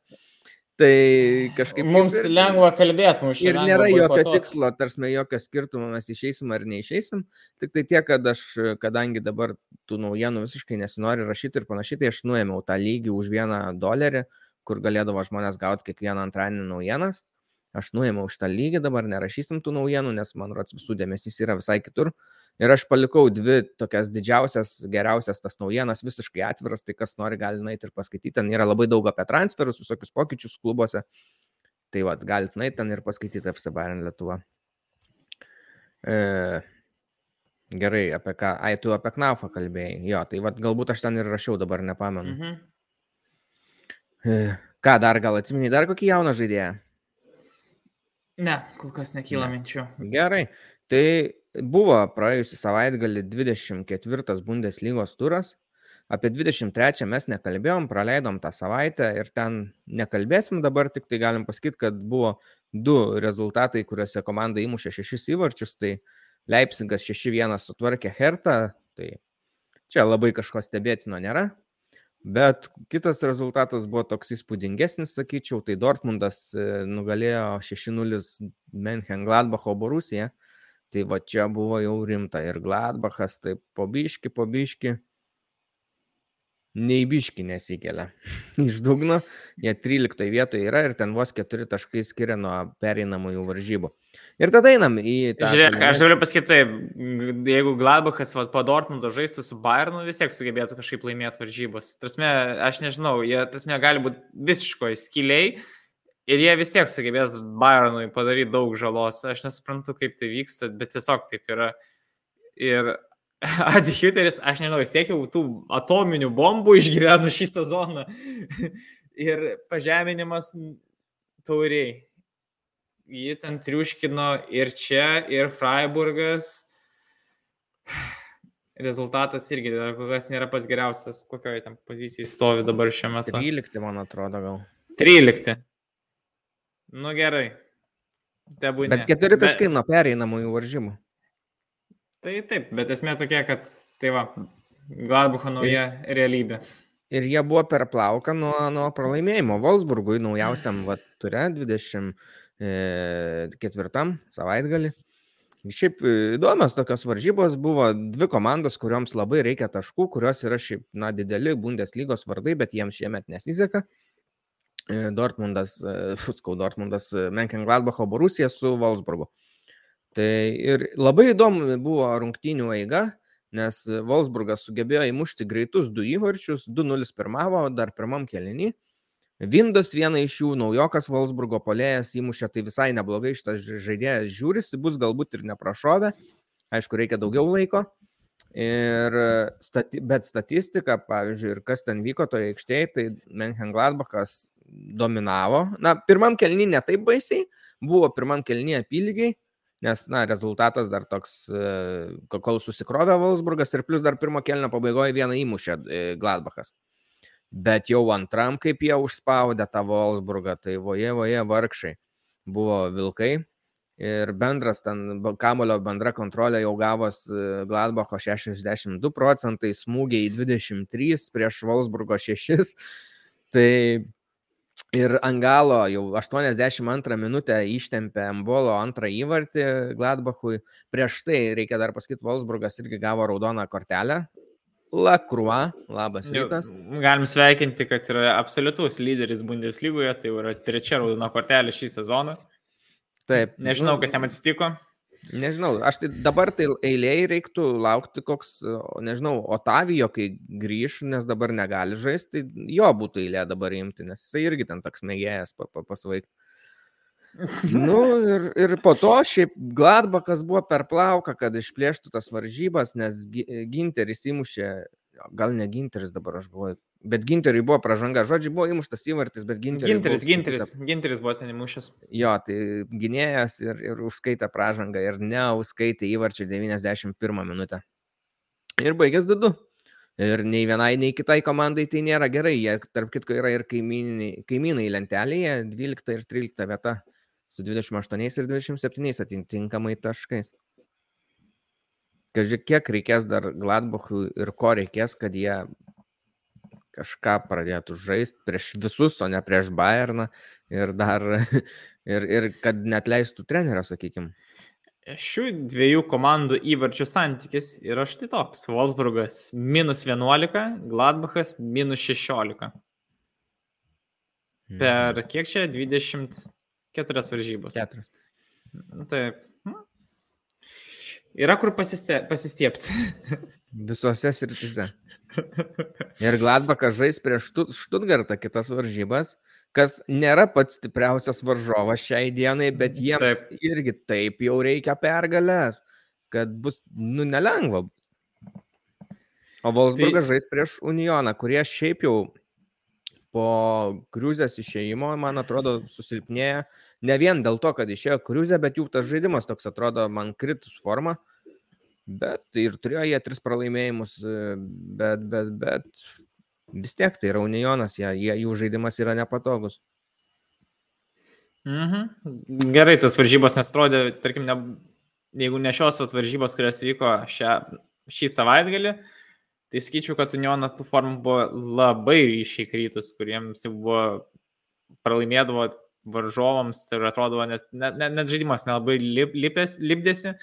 tai kažkaip... Mums ir- lengva kalbėti, mums čia Ir nėra jokio boikotuot. tikslo, tarsi jokio skirtumo, mes išeisim ar neišeisim. Tik tai tiek, kad aš, kadangi dabar tų naujienų visiškai nesinori rašyti ir panašiai, tai aš nuėmiau tą lygį už vieną dolerį, kur galėdavo žmonės gauti kiekvieną antradienį naujienas. Aš nuėmiau šitą lygį, dabar nerašysim tų naujienų, nes man rods visų dėmesys yra visai kitur. Ir aš palikau dvi tokias didžiausias, geriausias tas naujienas visiškai atviras, tai kas nori gali nueiti ir paskaityti. Ten yra labai daug apie transferus, visokius pokyčius klubuose. Tai vad, galite nueiti ten ir paskaityti FC Bayern Lietuva. E, gerai, apie ką? Ai, tu apie Knaufą kalbėjai. Jo, tai vad, galbūt aš ten ir rašiau, dabar nepamenu. Mhm. E, ką dar, gal atsimeni dar kokį jauną žaidėją? Ne, kol kas nekyla Ne. minčių. Gerai. Tai buvo praėjusią savaitgalį 24 Bundeslygos turas. Apie 23 mes nekalbėjom, praleidom tą savaitę ir ten nekalbėsim dabar, tik tai galim pasakyti, kad buvo du rezultatai, kuriuose komanda įmušė šešis įvarčius. Tai Leipzigas 6-1 sutvarkė Hertą, tai čia labai kažko stebėtino nėra. Bet kitas rezultatas buvo toks įspūdingesnis, sakyčiau, tai Dortmundas e, nugalėjo 6-0 Menchen Gladbacho Borusiją. Tai va čia buvo jau rimta ir Gladbachas, tai pobiški, pobiški, neįbiški nesikelia. Iš dugno, jie 13 vietoje yra ir ten vos 4 taškai skiria nuo pereinamųjų varžybų. Ir tada einam į tą... Žiūrėk, aš galiu pasakyti taip, jeigu Gladbachas vat, po Dortmundo žaistų su Bayernu, vis tiek sugebėtų kažkaip laimėti varžybas. Tasme, aš nežinau, jie tasme gali būti visiškoje skiliai ir jie vis tiek sugebės Bayernui padaryti daug žalos. Aš nesuprantu, kaip tai vyksta, bet tiesiog taip yra. Ir Adihuteris, aš nežinau, jau tų atominių bombų išgyveno šį sezoną. ir pažeminimas tauriai. Jį ten triuškino ir čia, ir Freiburgas. Rezultatas irgi dar kol kas nėra pats geriausias, kokioje ten pozicijoje stovi dabar šiuo metu. 13, man atrodo, gal. 13. Nu gerai. Tebūnie. Bet keturi taškai nuo pereinamųjų varžybų. Tai taip, bet esmė tokia, kad tai va, Gladbacho nauja realybė. Ir jie buvo per plauką nuo, nuo pralaimėjimo Wolfsburgui naujausiam va, ture 24 savaitgalį. Šiaip e, įdomios tokios varžybos buvo dvi komandos, kuriuoms labai reikia taškų, kurios yra šiaip, na, dideli Bundeslygos vardai, bet jiems šiemet nesiseka. E, Dortmundas, e, Fuskau, Dortmundas, Menkengladbacho Borusija su Wolfsburgu. Tai ir labai įdomu buvo rungtynių eiga, nes Wolfsburgas sugebėjo įmušti greitus du įvarčius, 2-0 pirmavo, dar pirmam kelinį. Vindas vieną iš jų, naujokas Wolfsburgo polėjas įmušė, tai visai neblogai šitas žaidėjas žiūrisi, bus galbūt ir neprašovę, aišku, reikia daugiau laiko. Ir stati, bet statistika, pavyzdžiui, ir kas ten vyko toje aikštėje, tai Menchengladbachas dominavo. Na, pirmam kelnį ne taip baisiai, buvo pirmam kelnį apylygiai, nes, na, rezultatas dar toks, e, kol susikrovė Wolfsburgas ir plus dar pirmo kelnio pabaigoje vieną įmušė e, Gladbachas. Bet jau antram, kaip jie užspaudė tą Wolfsburgą, tai voje, voje vargšai buvo vilkai. Ir bendras ten kamulio bendra kontrolė jau gavos e, Gladbacho 62 procentai, smūgiai 23 prieš Wolfsburgo 6. Tai ir Angalo jau 82 minutę ištempė Mbolo antrą įvartį Gladbachui. Prieš tai, reikia dar pasakyti, Wolfsburgas irgi gavo raudoną kortelę. Lakrua, labas rytas. Jau, Galim sveikinti, kad yra absoliutus lyderis Bundeslygoje, tai yra trečia raudona kortelė šį sezoną. Taip. Nežinau, nu, kas jam atsitiko. Nežinau, aš tai dabar tai eilėje reiktų laukti koks, nežinau, Otavijo, kai grįž, nes dabar negali žaisti, tai jo būtų eilė dabar imti, nes jisai irgi ten toks mėgėjas pa, pa, pasvaigti. Nu ir, ir po to šiaip Gladbachas buvo per plauką, kad išplėštų tas varžybas, nes Gi- Ginteris įmušė, gal ne Ginteris dabar aš galvoju, bet Ginteriui buvo pražanga, žodžiu, buvo įmuštas įvartis, bet Ginteriui. Ginteris, Ginteris, Ginteris buvo ten įmušęs. Jo, tai gynėjas ir, ir užskaitė pražangą ir neužskaitė įvarčio 91 minutę. Ir baigęs 2-2. Ir nei vienai, nei kitai komandai tai nėra gerai. Jie, tarp kitko, yra ir kaimynai, kaimynai lentelėje, 12 ir 13 vieta su 28 ir 27 atitinkamai taškais. Kažkai kiek reikės dar Gladbachui ir ko reikės, kad jie kažką pradėtų žaisti prieš visus, o ne prieš Bayerną ir dar ir, ir kad net leistų trenerio, sakykime. Šių dviejų komandų įvarčių santykis yra štai toks. Wolfsburgas minus 11, Gladbachas minus 16. Per Mhm. kiek čia 24 varžybos. Keturios. Taip. hm. Yra kur pasiste, pasistiepti. Visose sritise. Ir Gladbachas žais prieš Štut- Štutgartą kitas varžybas, kas nėra pats stipriausias varžovas šiai dienai, bet jiems Taip. irgi taip jau reikia pergalės, kad bus, nu, nelengva. O Wolfsburgas tai... žais prieš Unioną, kurie šiaip jau po kriuzės išėjimo, man atrodo, susilpnėja. Ne vien dėl to, kad išėjo kriuzė, bet jų tas žaidimas toks atrodo man kritus forma. Bet ir turėjo jie tris pralaimėjimus, e, bet, bet, bet vis tiek tai yra Unionas, jie, jie, jų žaidimas yra nepatogus. Mhm. Gerai, tas varžybos nesatrodė, tarkim, ne, jeigu ne šios varžybos, kurios vyko šią, šį savaitgalį, tai skaičiu, kad Uniono tų formų buvo labai ryšiai krytus, kuriems jau buvo pralaimėdavo varžovams, tai atrodo, net, net, net, net žaidimas nelabai lip, lipės, lipdėsi.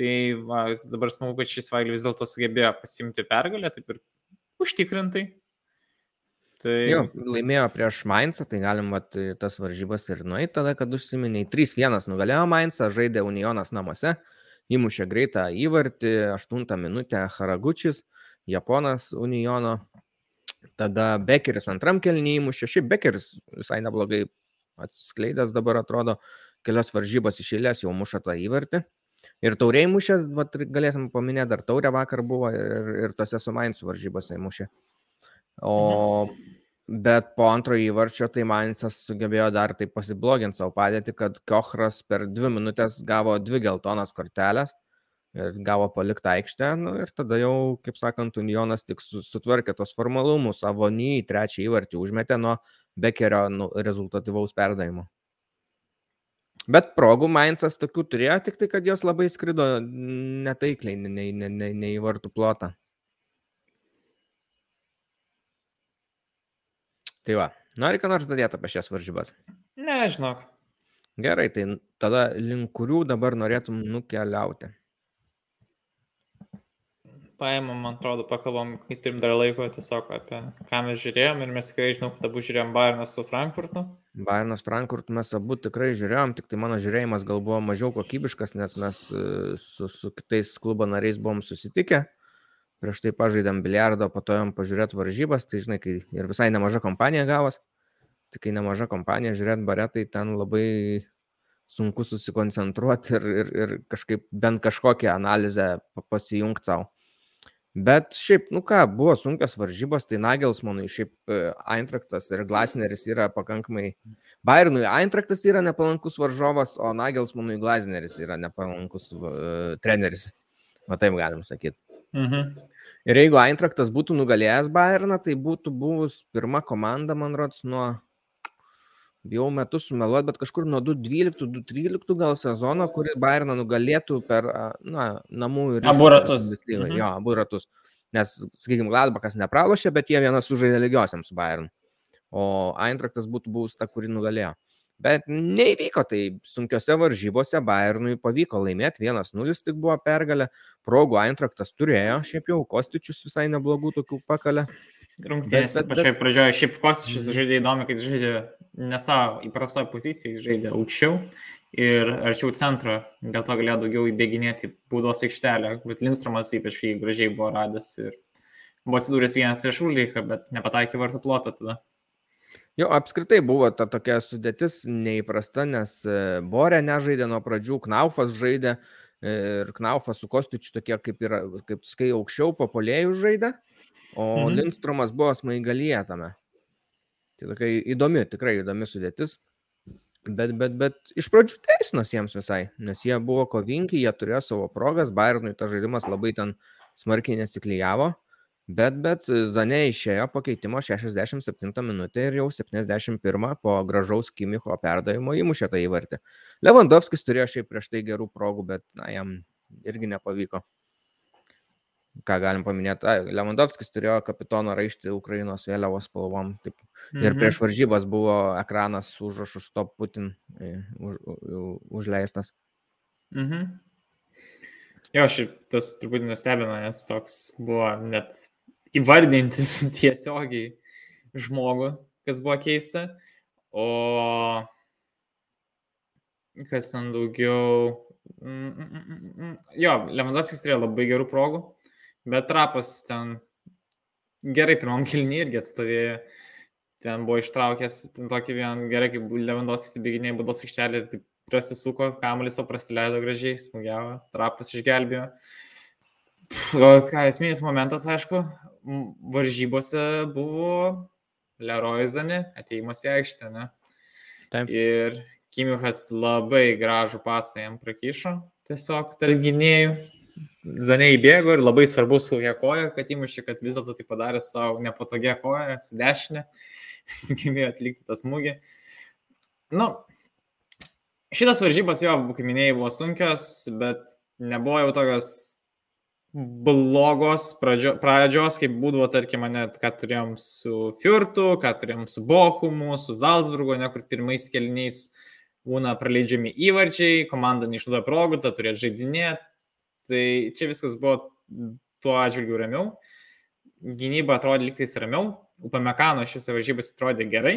Tai va, dabar smagu, kad šis savaitgalį vis dėlto sugebėjo pasimti pergalę, taip ir užtikrintai. Tai Jo, laimėjo prieš Mainzą, tai galim vat, tas varžybas ir nueiti tada, kad užsiminiai. 3-1 nugalėjo Mainzą, žaidė Unionas namuose, įmušė greitą įvartį, 8 minutę Haragučis, Japonas Uniono. Tada Bekeris antram kelnyje įmušė, šiaip Bekeris visai neblogai atsiskleidęs dabar atrodo, kelias varžybas iš eilės jau muša tą įvartį. Ir tauriai mušė, vat, galėsim paminėti, dar taurė vakar buvo ir, ir tose su Mainzu varžybose mušė. O bet po antrojo įvarčio tai Mainzas sugebėjo dar taip pasibloginti savo padėtį, kad Kochras per dvi minutės gavo dvi geltonas kortelės ir gavo palikti aikštę. Nu, ir tada jau, kaip sakant, Unionas tik su- sutvarkė tos formalumus, savo ny į trečią įvartį užmetė nuo Bekerio nu, rezultatyvaus perdavimo. Bet progų Mainzas tokių turėjo, tik tai, kad jos labai skrido netaikliai, ne, ne, ne, ne, ne į vartų plotą. Tai va, nori ką nors dadėti apie šias varžybas? nežinok. Gerai, tai tada link kurių dabar norėtum nukeliauti. Paėmėm, man atrodo, pakalbam, kai turim dar laiko tiesiog apie ką mes žiūrėjom ir mes tikrai žinau, kad abu žiūrėjom Bayerną su Frankfurtu. Bayernas Frankfurt mes abu tikrai žiūrėjom, tik tai mano žiūrėjimas gal buvo mažiau kokybiškas, nes mes e, su, su kitais klubo nariais buvom susitikę. Prieš tai pažaidėm biliardo, po to jom pažiūrėti varžybas, tai žinai, kai ir visai nemaža kompanija gavos. Tai kai nemaža kompanija žiūrėti bare, tai ten labai sunku susikoncentruoti ir, ir, ir kažkaip bent kažkokią analizę pa- pasijungti savo. Bet šiaip, nu ką, buvo sunkios varžybos, tai Nagelsmanui šiaip e, Eintraktas ir Glasneris yra pakankamai. Bayernui Eintraktas yra nepalankus varžovas, o Nagelsmanui Glasneris yra nepalankus uh, treneris. O taip galim sakyti. Mhm. Ir jeigu Eintraktas būtų nugalėjęs Bayerną, tai būtų buvus pirma komanda, man rodos, nuo, bijau metus sumeluoti, bet kažkur nuo 2012-2013 gal sezono, kuri Bayerną nugalėtų per, na, namų ir... Abu ratus. Mhm. Jo, abu ratus. Nes, sakykime, Gladbachas nepralošė, bet jie vienas sužaidė lygiosiam su Bayernu. O Eintraktas būtų buvus ta, kuri nugalėjo. Bet neįvyko tai sunkiose varžybose, Bayernui pavyko laimėti 1-0, tik buvo pergalė. Progų Eintraktas turėjo, šiaip jau Kostičius visai neblogų tokių pakalė. Rungtynės pačioje pradžioje šiaip Kostičius žaidė įdomi, kad žaidė ne savo įprastoje pozicijoje, žaidė aukščiau ir arčiau centro, dėl to galėjo daugiau įbėginėti būdos aikštelę, bet Lindstromas ypač jį gražiai buvo radęs ir buvo atsidūręs vienas prieš Ulriką, bet nepataikė vartų plotą tada. Jo, apskritai buvo ta tokia sudėtis neįprasta, nes e, Borė nežaidė nuo pradžių, Knaufas žaidė e, ir Knaufas su Kostičiu tokie kaip, yra, kaip skai aukščiau po polėjų žaidė. O mhm. Lindstromas buvo smaigalyje tame. Tai tokia įdomi, tikrai įdomi sudėtis. Bet, bet, bet iš pradžių teisinos jiems visai, nes jie buvo kovingi, jie turėjo savo progas, Bayernui tas žaidimas labai ten smarkiai nesiklyjavo, bet, bet Zane išėjo pakeitimo 67 minutę ir jau 71 po gražaus Kimicho perdavimo įmušė tą įvartį. Lewandowskis turėjo šiaip prieš tai gerų progų, bet na, jam irgi nepavyko ką galim paminėti, Lewandowskis turėjo kapitono raištį Ukrainos vėliavos spalvom. Taip. Ir mhm. prieš varžybas buvo ekranas su užrašu Stop Putin e, už, užleistas. Mhm. Jo, šiaip tas truputį nustebino, nes toks buvo net įvardintis tiesiogiai žmogų, kas buvo keista. O kas ten daugiau. Mm, mm, mm, jo, Lewandowskis turėjo labai gerų progų. Bet trapas ten gerai pirmam kilnį irgi atstovėjo. Ten buvo ištraukęs ten tokį vieną gerai, kaip Levandos įsibėginėjai būdos aikštelį ir taip prasisuko, kamuolis, o praleido gražiai, smūgiavo, trapas išgelbėjo. O ką esminis momentas, aišku, varžybose buvo Leroy Zani, ateimas į aikštę, ne? Taip. Ir Kimiukas labai gražų pasą jam prakyšo, tiesiog tarp gynėjų, Zanė įbėgo ir labai svarbu su ją koja, kad įmušė, kad vis dėlto tai padarė savo nepatogią koją, su dešinė, sugebėjo atlikti tą smūgį. Nu, šitas varžybos jo, kaip minėjai, buvo sunkios, bet nebuvo jau tokios blogos pradžio, pradžios, kaip būdavo, tarkim, net ką turėjom su Fjurtu, ką turėjom su Bochumu, su Salzburgo, ne kur pirmais kelniais būna praleidžiami įvarčiai, komanda neišnaudoja progų, tą turėtų žaidinėti, Tai čia viskas buvo tuo atžvilgiu ramiau. Gynyba atrodė liktais ramiau. Upamekano šis varžybas atrodė gerai.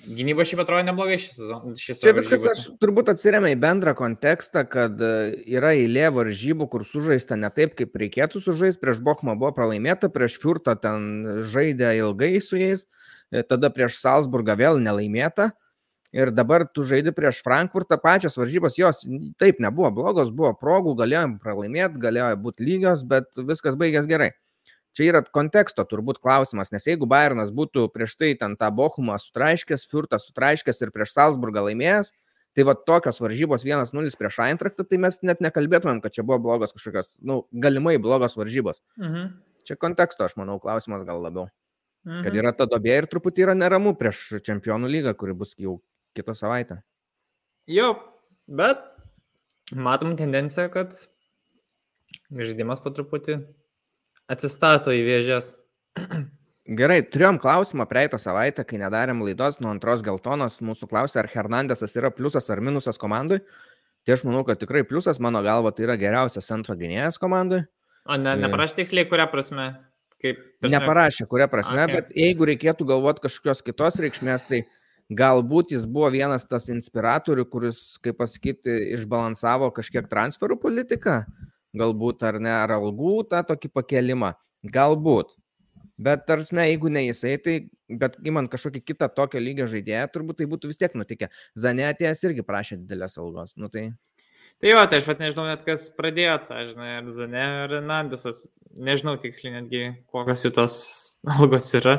Gynyba šiaip atrodo neblogai šis sezonas. Čia viskas aš, turbūt atsiriamia į bendrą kontekstą, kad e, yra eilė varžybų, kur sužaista ne taip, kaip reikėtų sužaisti. Prieš Bochmą buvo pralaimėta, prieš Fiurtą ten žaidė ilgai su jais, e, tada prieš Salzburgą vėl nelaimėta. Ir dabar tu žaidži prieš Frankfurtą, pačios varžybos jos taip nebuvo blogos, buvo progų, galėjom pralaimėti, galėjo būti lygios, bet viskas baigės gerai. Čia yra konteksto turbūt klausimas, nes jeigu Bayernas būtų prieš tai ten tą Bochumą sutraiškęs, Furtą sutraiškęs ir prieš Salzburgą laimėjęs, tai va tokios varžybos 1-0 prieš Eintraktą, tai mes net nekalbėtumėm, kad čia buvo blogos kažkokios, nu, galimai blogos varžybos. Mhm. Čia konteksto, aš manau, klausimas gal labiau. Mhm. Kad yra ta dobė ir truputį yra neramu prieš čempionų lygą, kuri bus jau kitą savaitę. Jo, bet matom tendenciją, kad žaidimas po truputį atsistato į vėžės. Gerai, turėjom klausimą praeitą savaitę, kai nedarėm laidos nuo antros geltonos. Mūsų klausė, ar Hernandesas yra pliusas ar minusas komandai. Tai aš manau, kad tikrai pliusas, mano galva, tai yra geriausias centro gynėjas komandai. O ne, neparašė tiksliai, kuria prasme? Kaip, prasme... Neparašė, kuria prasme, okay. bet jeigu reikėtų galvoti kažkokios kitos reikšmės, tai uh, Galbūt jis buvo vienas tas inspiratorių, kuris, kaip pasakyti, išbalansavo kažkiek transferų politiką, galbūt ar ne, ar algų tą tokį pakelimą. Galbūt. Bet tarsi, jeigu ne jisai, tai, bet įmant kažkokį kitą tokio lygio žaidėją, turbūt tai būtų vis tiek nutikę. Zanetijas irgi prašė didelės algos. Nu, tai... tai jo, tai aš pat nežinau net kas pradėjo tą, žinai, ar Zane, ar Nandisas. Nežinau tiksliai netgi, kokios jų tos algos yra.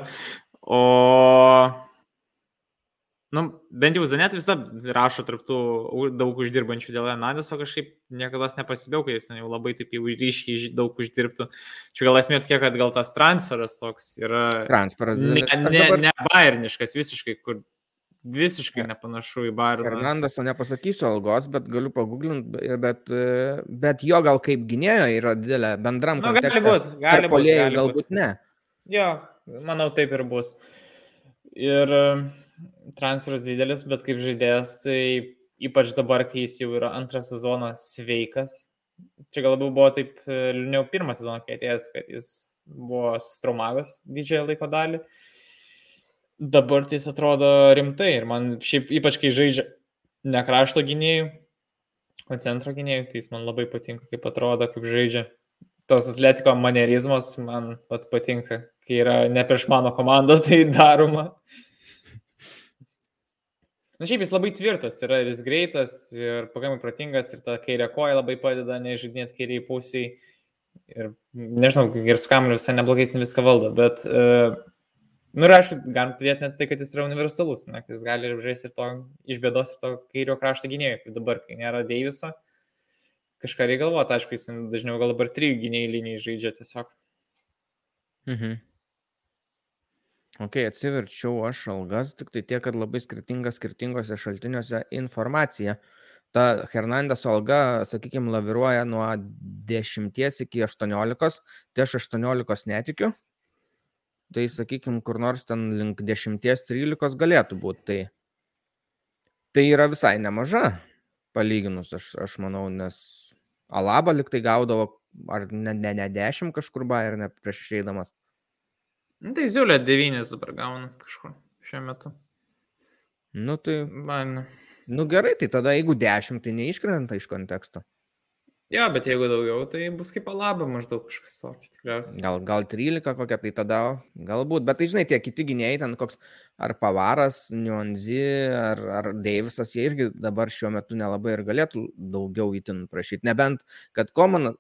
O Nu, bent jau Zanet visada rašo tarptų daug uždirbančių dėl Hernandeso, kažkaip niekada nepasibėjau, kad jis jau labai taip jau ryškiai daug uždirbtų. Čia gal esmė tokia, kad gal tas transferas toks yra... Transferas. Ne, ne, dabar... ne bairniškas visiškai, kur visiškai nepanašu į Bayerną. Hernandeso nepasakysiu algos, bet galiu paguglinti, bet, bet jo gal kaip gynėjo yra didelė bendram nu. Gali būti, gali būti. Galbūt būt. ne. Jo, manau taip ir bus. Ir uh, transferas didelis, bet kaip žaidėjas, tai ypač dabar, kai jis jau yra antrą sezoną sveikas. Čia gal labiau buvo taip e, liūdniau pirmą sezoną, kai atėjęs, kad jis buvo sustraumavęs didžiąją laiko dalį. Dabar tai jis atrodo rimtai ir man šiaip ypač kai žaidžia ne krašto gynėjų, o centro gynėjų, tai jis man labai patinka, kaip atrodo, kaip žaidžia. Tos atletiko manierizmas man pat patinka, kai yra ne prieš mano komandą tai daroma. Na šiaip jis labai tvirtas yra ir jis greitas ir pakankamai protingas ir ta kairė koja labai padeda nežaidinėti kairiai pusiai. Ir nežinau, ir su kameliu visai neblogai viską valdo, bet, uh, nu ir aišku, galim turėti net tai, kad jis yra universalus, ne, kad jis gali žaisti ir to iš bėdos ir to kairio krašto gynėjo, kaip dabar, kai nėra Deiviso, kažką reikia galvoti, aišku, jis dažniau gal dabar trijų gynėjų linijai žaidžia tiesiog. Mhm. Ok, atsiverčiau aš algas, tik tai tiek, kad labai skirtinga skirtingose šaltiniuose informacija. Ta Hernandės alga, sakykime, laviruoja nuo 10 iki 18, tai aš 18 netikiu. Tai, sakykime, kur nors ten link 10-13 galėtų būti. Tai, tai yra visai nemaža, palyginus, aš, aš manau, nes Alaba liktai gaudavo, ar ne, ne, ne 10 kažkur ba ir ne prieš išeidamas. Nu, tai Ziulė 9 dabar gauna kažkur šiuo metu. Nu tai. Man. Nu gerai, tai tada jeigu 10, tai neiškrenta iš konteksto. Jo, bet jeigu daugiau, tai bus kaip alaba maždaug kažkas tokio, tikriausiai. Gal, gal 13 kokia, tai tada galbūt, bet tai žinai, tie kiti gynėjai, ten koks ar Pavaras, Nuanzi, ar, ar Deivisas, jie irgi dabar šiuo metu nelabai ir galėtų daugiau įtin prašyti. Nebent, kad Koman,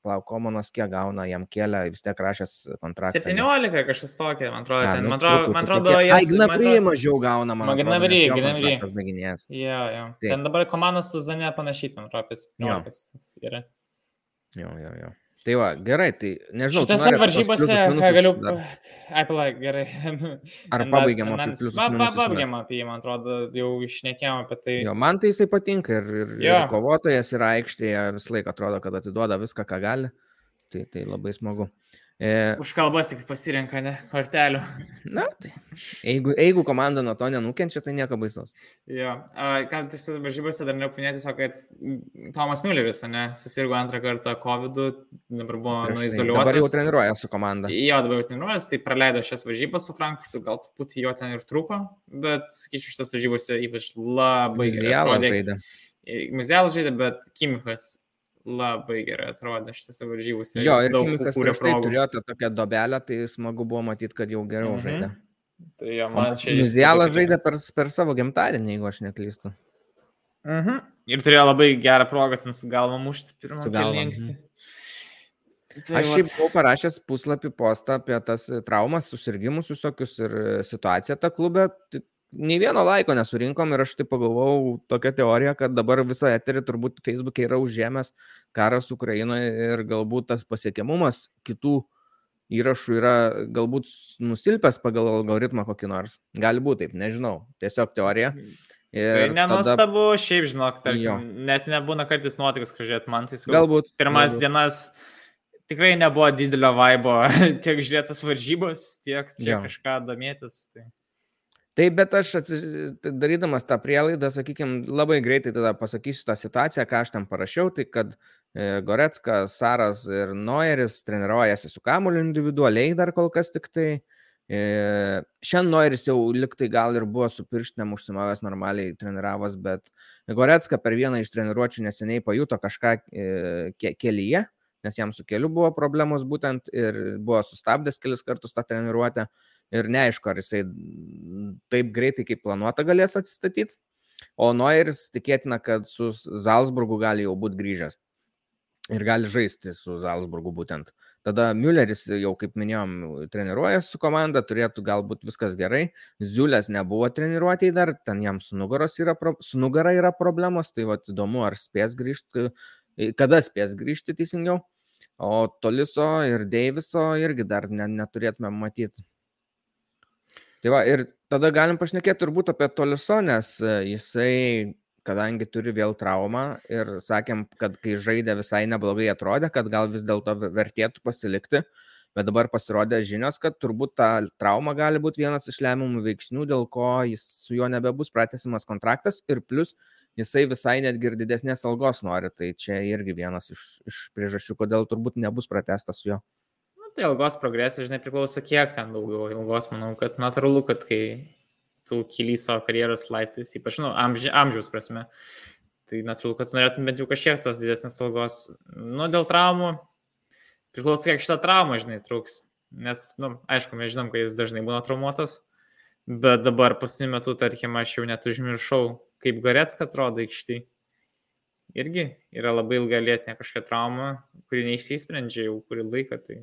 Palauk, Komonas kiek gauna, jam kėlė vis tiek rašęs kontraktą. 17 kažkas tokia, man atrodo, A, ten, nu, man atrodo, man atrodo, jie... Ai, Gnabry mažiau gauna, man Man atrodo. Gnabry, Gnabry. kontraktas baiginėjęs. Jo, jo. Taip. Ten dabar komanda su Zane panašiai, ten ropės. Jo. yra. Jo, jo, jo. Tai va, gerai, tai nežinau. Šitose varžybose, ką galiu... Ai, palauk, gerai. Ar pabaigėm apie mes- pliusus, pa- pa- minusus Pabaigėm apie jį, man atrodo, jau išnekėjom apie tai. Jo, man tai jisai patinka ir, ir, Jo. ir kovotojas yra aikštėje, visą laiką atrodo, kad atiduoda viską, ką gali. Tai, tai labai smagu. E, Už kalbas tik pasirenka, ne, kortelių. na, tai jeigu, jeigu komanda nuo to nenukenčia, tai nieko baisaus. Jo, ką tose varžybose dar nepaminėti, tiesiog, kad Tomas Mülleris, ne, susirgo antrą kartą COVID, dabar buvo Prieš tai. nuizoliuotas. Dabar jau treniruoja su komanda. Jo, dabar jau treniruojas, tai praleido šias varžybas su Frankfurtu, gal truputį jo ten ir trūko, bet, sakyčiau, šitas varžybose ypač labai gerai. Muzealas žaidė, bet Kimichas labai gerai atrodė šitose varžybose. Jo, ir daug Kimikas kūrė tai progų. turėjo tą tokią dobelę, tai smagu buvo matyti, kad jau geriau Mhm. žaidė. Tai jo, man čia... labai žaidė per, per savo gimtadienį, jeigu aš neklystu. Mhm. Ir turėjo labai gerą progą ten su galva mušti pirmą Su galva, kelninkstį. Aš šiaip buvau parašęs puslapį postą apie tas traumas, susirgymus visokius ir situaciją tą klubę. Tai Nei vieno laiko nesurinkom ir aš taip pagalvojau tokią teoriją, kad dabar visą eterį turbūt Facebook'e yra užėmęs karas Ukrainoje ir galbūt tas pasiekiamumas kitų įrašų yra galbūt nusilpęs pagal algoritmą kokį nors. Gali būti taip, nežinau. Tiesiog teorija. Tai Ir tada, nenuostabu, šiaip žinok, Jo. tarkim, net nebūna kartais nuotikas, kad žiūrėt man, tai sakau, galbūt. pirmas galbūt. dienas tikrai nebuvo didelio vaibo tiek žiūrėtas varžybos, tiek Jo. kažką domėtis. Tai... Taip, bet aš atsis... darydamas tą prielaidą, sakykime, labai greitai tada pasakysiu tą situaciją, ką aš ten parašiau, tai kad e, Goretska, Saras ir Noeris treniruojasi su kamuoliu individualiai dar kol kas tik tai. E, Šiandien Noeris jau liktai gal ir buvo su pirštinėm užsimavęs normaliai treniravas, bet Goretska per vieną iš treniruočių neseniai pajuto kažką e, ke kelyje, nes jam su keliu buvo problemos būtent ir buvo sustabdęs kelis kartus tą treniruotę ir neaišku, ar jisai taip greitai, kaip planuota, galės atsistatyti. O Noiris tikėtina, kad su Zalzburgu gali jau būti grįžęs. Ir gali žaisti su Zalzburgu būtent. Tada Mülleris jau, kaip minėjom, treniruojasi su komanda, turėtų galbūt viskas gerai. Ziulės nebuvo treniruotėjai dar, ten jam su, yra, su nugara yra problemos, tai va įdomu, ar spės grįžti, kada spės grįžti teisingiau. O Toliso ir Deiviso irgi dar ne, neturėtume matyti. Tai va, ir tada galim pašnekėti turbūt apie Toliso, nes e, jisai, kadangi turi vėl traumą ir sakėm, kad kai žaidė visai neblogai atrodė, kad gal vis dėlto vertėtų pasilikti, bet dabar pasirodė žinios, kad turbūt ta trauma gali būti vienas iš lemiamų veiksnių, dėl ko jis su juo nebebus pratesimas kontraktas ir plus jisai visai netgi ir didesnės algos nori, tai čia irgi vienas iš, iš priežasčių, kodėl turbūt nebus pratestas su juo. Tai ilgos progresija, žinai, priklauso kiek ten daugiau ilgos, manau, kad natūralu, kad kai tu kyly savo karjeros laiptais, ypač, nu, amži, amžiaus prasme, tai natūralu, kad tu norėtum bent jau kažkiek tos didesnės algos. Nu, dėl traumų, priklauso kiek šitą traumą, žinai, truks. Nes, nu, aišku, mes žinom, kad jis dažnai būna traumuotas, bet dabar pasiniu metu, tarkim, aš jau net užmiršau, kaip Goretska atrodo aikštį. irgi yra labai ilga lėtinė kažkokia trauma, kuri neišsisprendžia jau kurį laiką. Tai...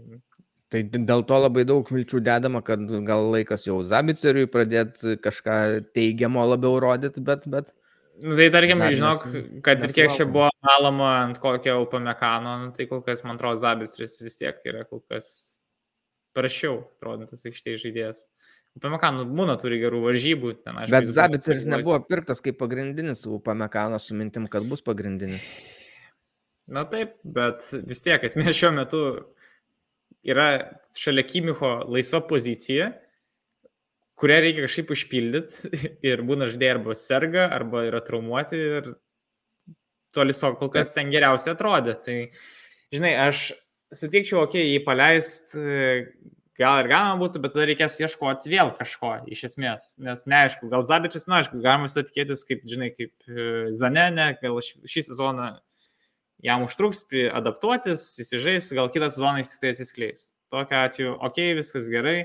tai dėl to labai daug vilčių dedama, kad gal laikas jau Zabiceriui pradėti kažką teigiamo labiau rodyti, bet... bet... Nu, tai tarkim, Dar žinok, nes, kad ir kiek čia buvo malama ant kokio upamekano, nu, tai kol kas, man atrodo, Zabicris vis tiek yra kol kas prašiau, atrodantis aikštėje žaidėjas. Upamekano būna turi gerų varžybų. Ten, aišku, Bet Zabiceris nebuvo pirktas kaip pagrindinis Upamekano su mintim, kad bus pagrindinis. Na taip, bet vis tiek esmė šiuo metu yra šalia Kimicho laisva pozicija, kurią reikia kažkaip užpildyti ir būna žaidėjai arba serga, arba yra traumuoti ir toliso kol kas ten geriausiai atrodė. Tai, žinai, aš sutikčiau, okei, okay, jį paleist gal ir galima būtų, bet tada reikės ieškoti vėl kažko iš esmės, nes neaišku, gal Zabičius, na, aišku, galima visą tikėtis, kaip, žinai, kaip e, Zanenė, gal šį sezoną jam užtruks adaptuotis, įsižais, gal kitą sezoną jis tai atsiskleis. Tokiu atveju, okei, okay, viskas gerai,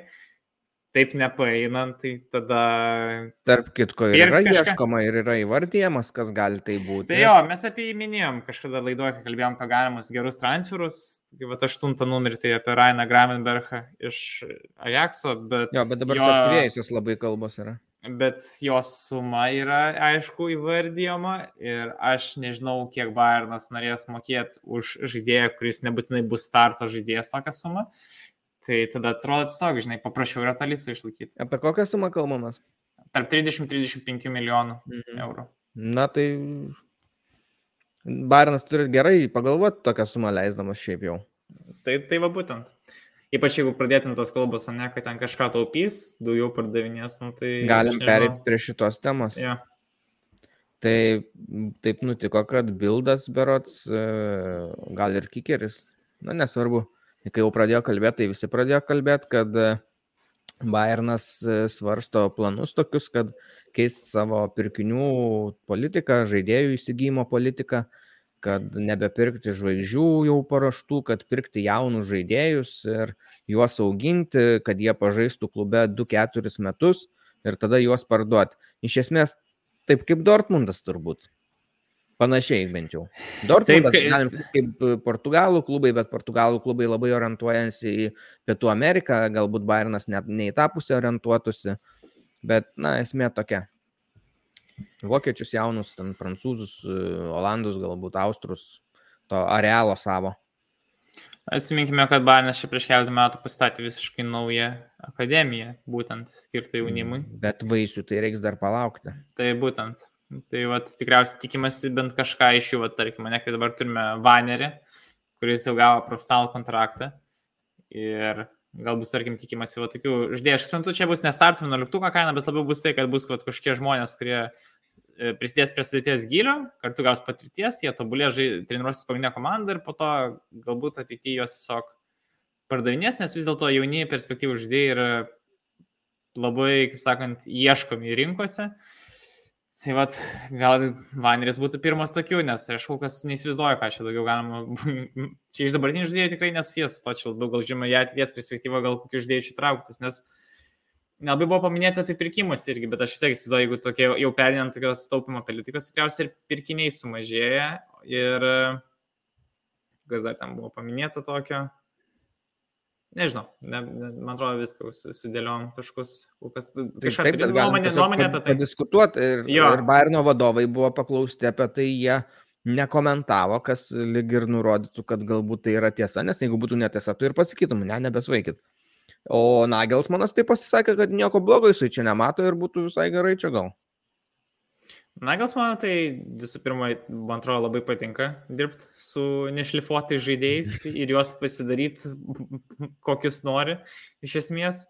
taip nepaeinant, tai tada... Tarp kitko, ir yra kažką... ieškoma ir yra įvardyjamas, kas gali tai būti. Tai jo, mes apie jį minėjom kažkada laidoje, kai kalbėjom apie galimus gerus transferus, tai va aštuntą numerį tai apie Rainą Gramenbergą iš Ajaxo, bet... Jo, bet dabar jo... aktyvėjusios labai kalbos yra. Bet jos suma yra, aišku, įvardyjama ir aš nežinau, kiek Bayernas norės mokėti už žaidėją, kuris nebūtinai bus starto žaidėjas tokią sumą. Tai tada atrodo tiesiog, žinai, paprasčiau yra tą listą išlaikyti. Apie kokią sumą kalbamas? Tarp 30-35 milijonų mhm. eurų. Na tai Barinas turi gerai pagalvoti tokią sumą leisdamas šiaip jau. Tai, tai va būtent. Ypač jeigu pradėtum tos kalbos, ne, kad ten kažką taupys, daugiau pardavinės, nu, tai... Galim perėti prie šitos temos. Ja. Tai taip nutiko, kad Bildas Berots, e, gal ir Kikeris, na nesvarbu, kai jau pradėjo kalbėti, tai visi pradėjo kalbėti, kad e, Bayernas e, svarsto planus tokius, kad keisti savo pirkinių politiką, žaidėjų įsigymo politiką, kad nebepirkti žvaigždžių jau paraštų, kad pirkti jaunus žaidėjus ir juos auginti, kad jie pažaistų klube 2-4 metus ir tada juos parduoti. Iš esmės, taip kaip Dortmundas turbūt. Panašiai bent jau. Dortmundas, Taip, galim sakyti, kaip e, portugalų klubai, bet portugalų klubai labai orientuojasi į Pietų Ameriką, galbūt Bayernas net ne į tą pusę orientuotųsi, bet, na, esmė tokia. Vokiečius jaunus, ten prancūzus, e, olandus, galbūt austrus, to arealo savo. Atsiminkime, kad Bayernas čia prieš keletą metų pastatė visiškai naują akademiją, būtent skirtą jaunimui. Bet vaisių tai reiks dar palaukti. Tai būtent. Tai vat, tikriausiai tikimasi bent kažką iš jų, vat, tarkim, ne, kai dabar turime Vanerį, kuris jau gavo profesionalų kontraktą. Ir galbūt, tarkim, tikimasi va, tokių žaidėjų. Aš suprantu, čia bus nestartų 11 kaina, bet labiau bus tai, kad bus vat, kažkokie žmonės, kurie prisidės prie sudėties gilio, kartu gaus patirties, jie tobulė treniruosis pagrindinę komandą ir po to galbūt ateityje juos tiesiog pardavinės, nes vis dėlto jauni perspektyvų žaidėjai yra labai, kaip sakant, ieškomi rinkose. Uh, Tai vad, gal Vaneris būtų pirmas tokių, nes aš kol kas neįsivaizduoju, ką čia daugiau galima. čia iš dabartinių žaidėjų tikrai nesusijęs su to, čia labiau gal žinoma, jie ateities perspektyva, gal kokių žaidėjų čia trauktis, nes nelabai buvo paminėta apie pirkimus irgi, bet aš vis tiek įsivaizduoju, jeigu tokie jau perinant tokios taupimo politikos, tikriausiai ir pirkiniai sumažėja ir kas dar ten buvo paminėta tokio. Nežinau, ne, ne, man atrodo viską sudėliom taškus. Kažką tai nuomonė, nuomonė apie tai. Padiskutuoti ir, jo. ir Bairno vadovai buvo paklausti apie tai, jie nekomentavo, kas lyg ir nurodytų, kad galbūt tai yra tiesa, nes jeigu būtų netiesa, tu ir pasakytum, ne, nebesvaikit. O Nagelsmanas tai pasisakė, kad nieko blogo jisai čia nemato ir būtų visai gerai čia gal. Nagels man tai visų pirma, man atrodo, labai patinka dirbti su nešlifuotais žaidėjais ir juos pasidaryti kokius nori iš esmės.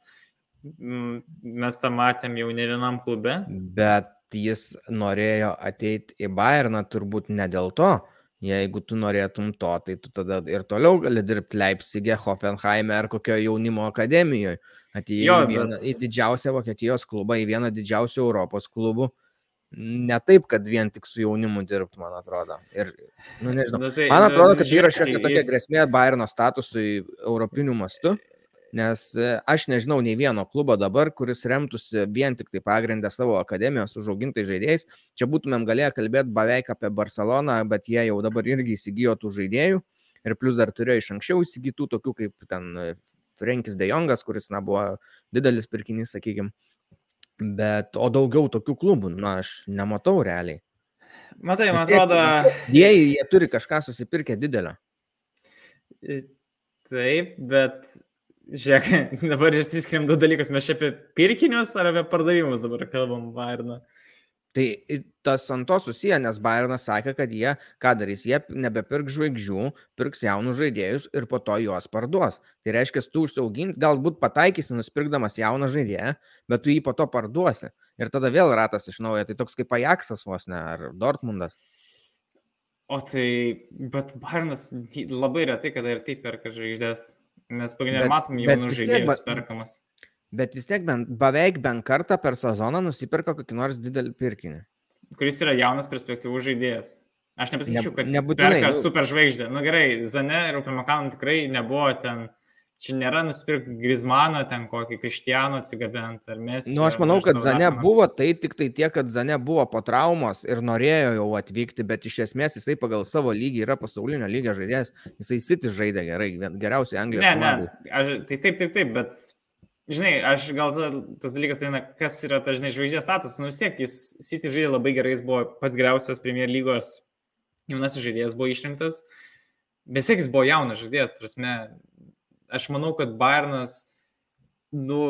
Mm, mes tą matėm jau ne vienam klube. Bet jis norėjo ateiti į Bayerną turbūt ne dėl to. Jeigu tu norėtum to, tai tu tada ir toliau gali dirbti Leipzigė, Hoffenheime ar kokioje jaunimo akademijoje. Atėjai į, vieną, bet... į didžiausią Vokietijos klubą, į vieną didžiausių Europos klubų ne taip, kad vien tik su jaunimu dirbtų, man atrodo. Ir, nu, nežinau. Nu, tai, man nu, atrodo, kad tai yra šiokia tokia grėsmė Bayerno statusui europiniu mastu. Nes e, aš nežinau nei vieno klubo dabar, kuris remtųsi vien tik tai pagrindę savo akademijos užaugintai žaidėjais. Čia būtumėm galėję kalbėti beveik apie Barceloną, bet jie jau dabar irgi įsigijo tų žaidėjų. Ir plus dar turėjo iš anksčiau įsigytų tokių kaip ten e, Frankis De Jongas, kuris, na, buvo didelis pirkinys, sakykime. Bet, o daugiau tokių klubų, na, aš nematau realiai. Matai, man atrodo. Jie, jie turi kažką susipirkę didelio. Taip, bet žiūrėk, dabar išsiskiriam du dalykus. Mes čia apie pirkinius ar apie pardavimus dabar kalbam, Bairną. Tai tas ant to susiję, nes Bayernas sakė, kad jie, ką darys, jie nebepirk žvaigždžių, pirks jaunus žaidėjus ir po to juos parduos. Tai reiškia, tu užsiaugint, galbūt pataikysi nusipirkdamas jauną žaidėją, bet tu jį po to parduosi. Ir tada vėl ratas iš naujo, tai toks kaip Ajaxas vos ne, ar Dortmundas. O tai, bet Bayernas labai retai, kada ir taip perka žvaigždės. Mes pagrindinai matom jaunus žaidėjus bet, perkamas. Bet vis tiek bent, beveik bent kartą per sezoną nusiperka kokį nors didelį pirkinį. Kuris yra jaunas perspektyvų žaidėjas. Aš nepasakyčiau, kad ne, perka super žvaigždė. Na nu, gerai, Zane ir Upamakanų tikrai nebuvo ten Čia nėra nusipirkti Grismaną, ten kokį Krištianą atsigabent ar mes. Na, nu, aš manau, kad Zane buvo, tai tik tai tiek, kad Zane buvo po traumos ir norėjo jau atvykti, bet iš esmės jisai pagal savo lygį yra pasaulinio lygio žaidėjas, jisai City žaidė gerai, geriausiai Anglijos. Ne, ne, aš, tai taip, taip, taip, bet, žinai, aš gal ta, tas dalykas eina, kas yra tas, žinai, žvaigždės statusas, nu vis tiek jis City žaidė labai gerai, jis buvo pats geriausias Premier lygos jaunasis žaidėjas, buvo išrinktas, bet jis buvo jaunas žaidėjas, prasme, aš manau, kad Bayernas, nu,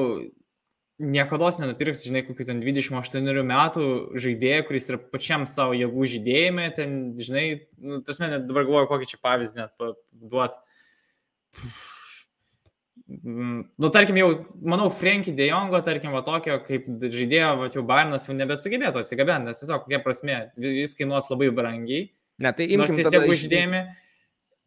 niekada nenupirks, žinai, kokių ten 28 metų žaidėjų, kuris yra pačiam savo jėgų žydėjime, ten, žinai, nu, tas man net dabar galvoju, kokį čia pavyzdį net duot. Nu, tarkim, jau, manau, Frankie De Jongo, tarkim, va tokio, kaip žaidėjo, va, jau Bayernas jau nebesugebėtų atsigabenti, nes tiesiog kokia prasme, jis kainuos labai brangiai. Ne, tai imkim, nors jis jėgų žydėjime. Iš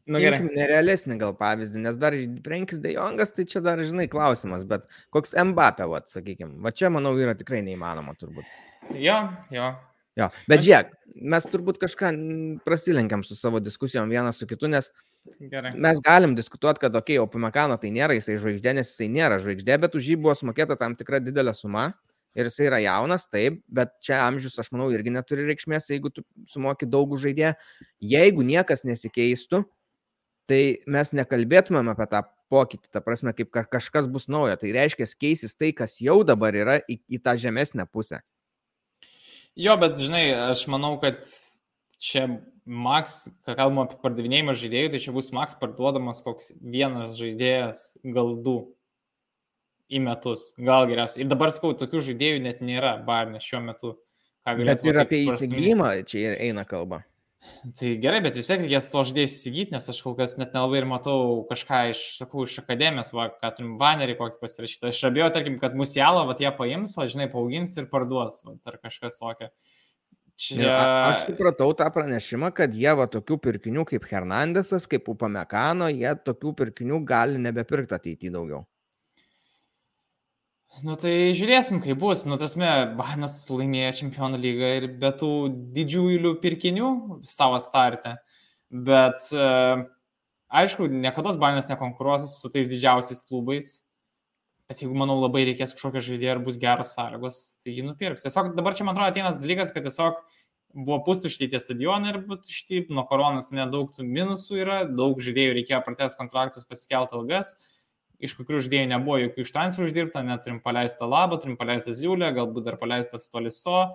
Nu, gerai. Nerealesnį gal pavyzdį, nes dar Frankis De Jongas, tai čia dar, žinai, klausimas, bet koks Mbappé, va, sakykime, va čia, manau, yra tikrai neįmanoma turbūt. Jo, jo. Jo, bet žiūrėk, mes turbūt kažką prasilenkiam su savo diskusijom vienas su kitu, nes Gerai. mes galim diskutuoti, kad, okei, okay, Opimekano tai nėra jisai žvaigždė, nes jisai nėra žvaigždė, bet už jį buvo sumokėta tam tikra didelė suma ir jisai yra jaunas, taip, bet čia amžius, aš manau, irgi neturi reikšmės, jeigu tu sumoki daug žaidėjų. Jeigu niekas nesikeistų, tai mes nekalbėtumėm apie tą pokytį, ta prasme, kaip kažkas bus naujo. Tai reiškia, keisis tai, kas jau dabar yra į, į tą žemesnę pusę. Jo, bet žinai, aš manau, kad čia Max, kai kalbam apie pardavinėjimą žaidėjų, tai čia bus Max parduodamas koks vienas žaidėjas gal du į metus, gal geriausiai. Ir dabar sakau, tokių žaidėjų net nėra Barnės šiuo metu. Bet ir apie įsigijimą čia eina kalba. Tai gerai, bet vis tiek reikės to žaidėjus įsigyti, nes aš kol kas net nelabai ir matau kažką iš, sakau, iš akademijos, va, ką turim vanerį kokį pasirašytą. Aš abejoju, tarkim, kad musialą, va, jie paims, va, žinai, paaugins ir parduos, va, ar kažkas tokio. Čia... Ja, aš supratau tą pranešimą, kad jie va tokių pirkinių kaip Hernandesas, kaip Upamekano, jie tokių pirkinių gali nebepirkti ateityje daugiau. Nu tai žiūrėsim, kaip bus. Nu, tasme, Banas laimėjo čempionų lygą ir be tų didžiųjų pirkinių savo startę. Bet uh, aišku, niekada Banas nekonkuruos su tais didžiausiais klubais. Bet jeigu, manau, labai reikės kažkokio žaidėjo ir bus geros sąlygos, tai jį nupirks. Tiesiog dabar čia, man atrodo, ateinas dalykas, kad tiesiog buvo pustušti tie stadionai ir tušti, nuo koronas nedaug tų minusų yra, daug žaidėjų reikėjo pratęs kontraktus, pasikelti algas. Uh, iš kokių žaidėjų nebuvo jokių iš transferų uždirbta, net turim paleistą labą, turim paleistą ziulę, galbūt dar paleistas toliso.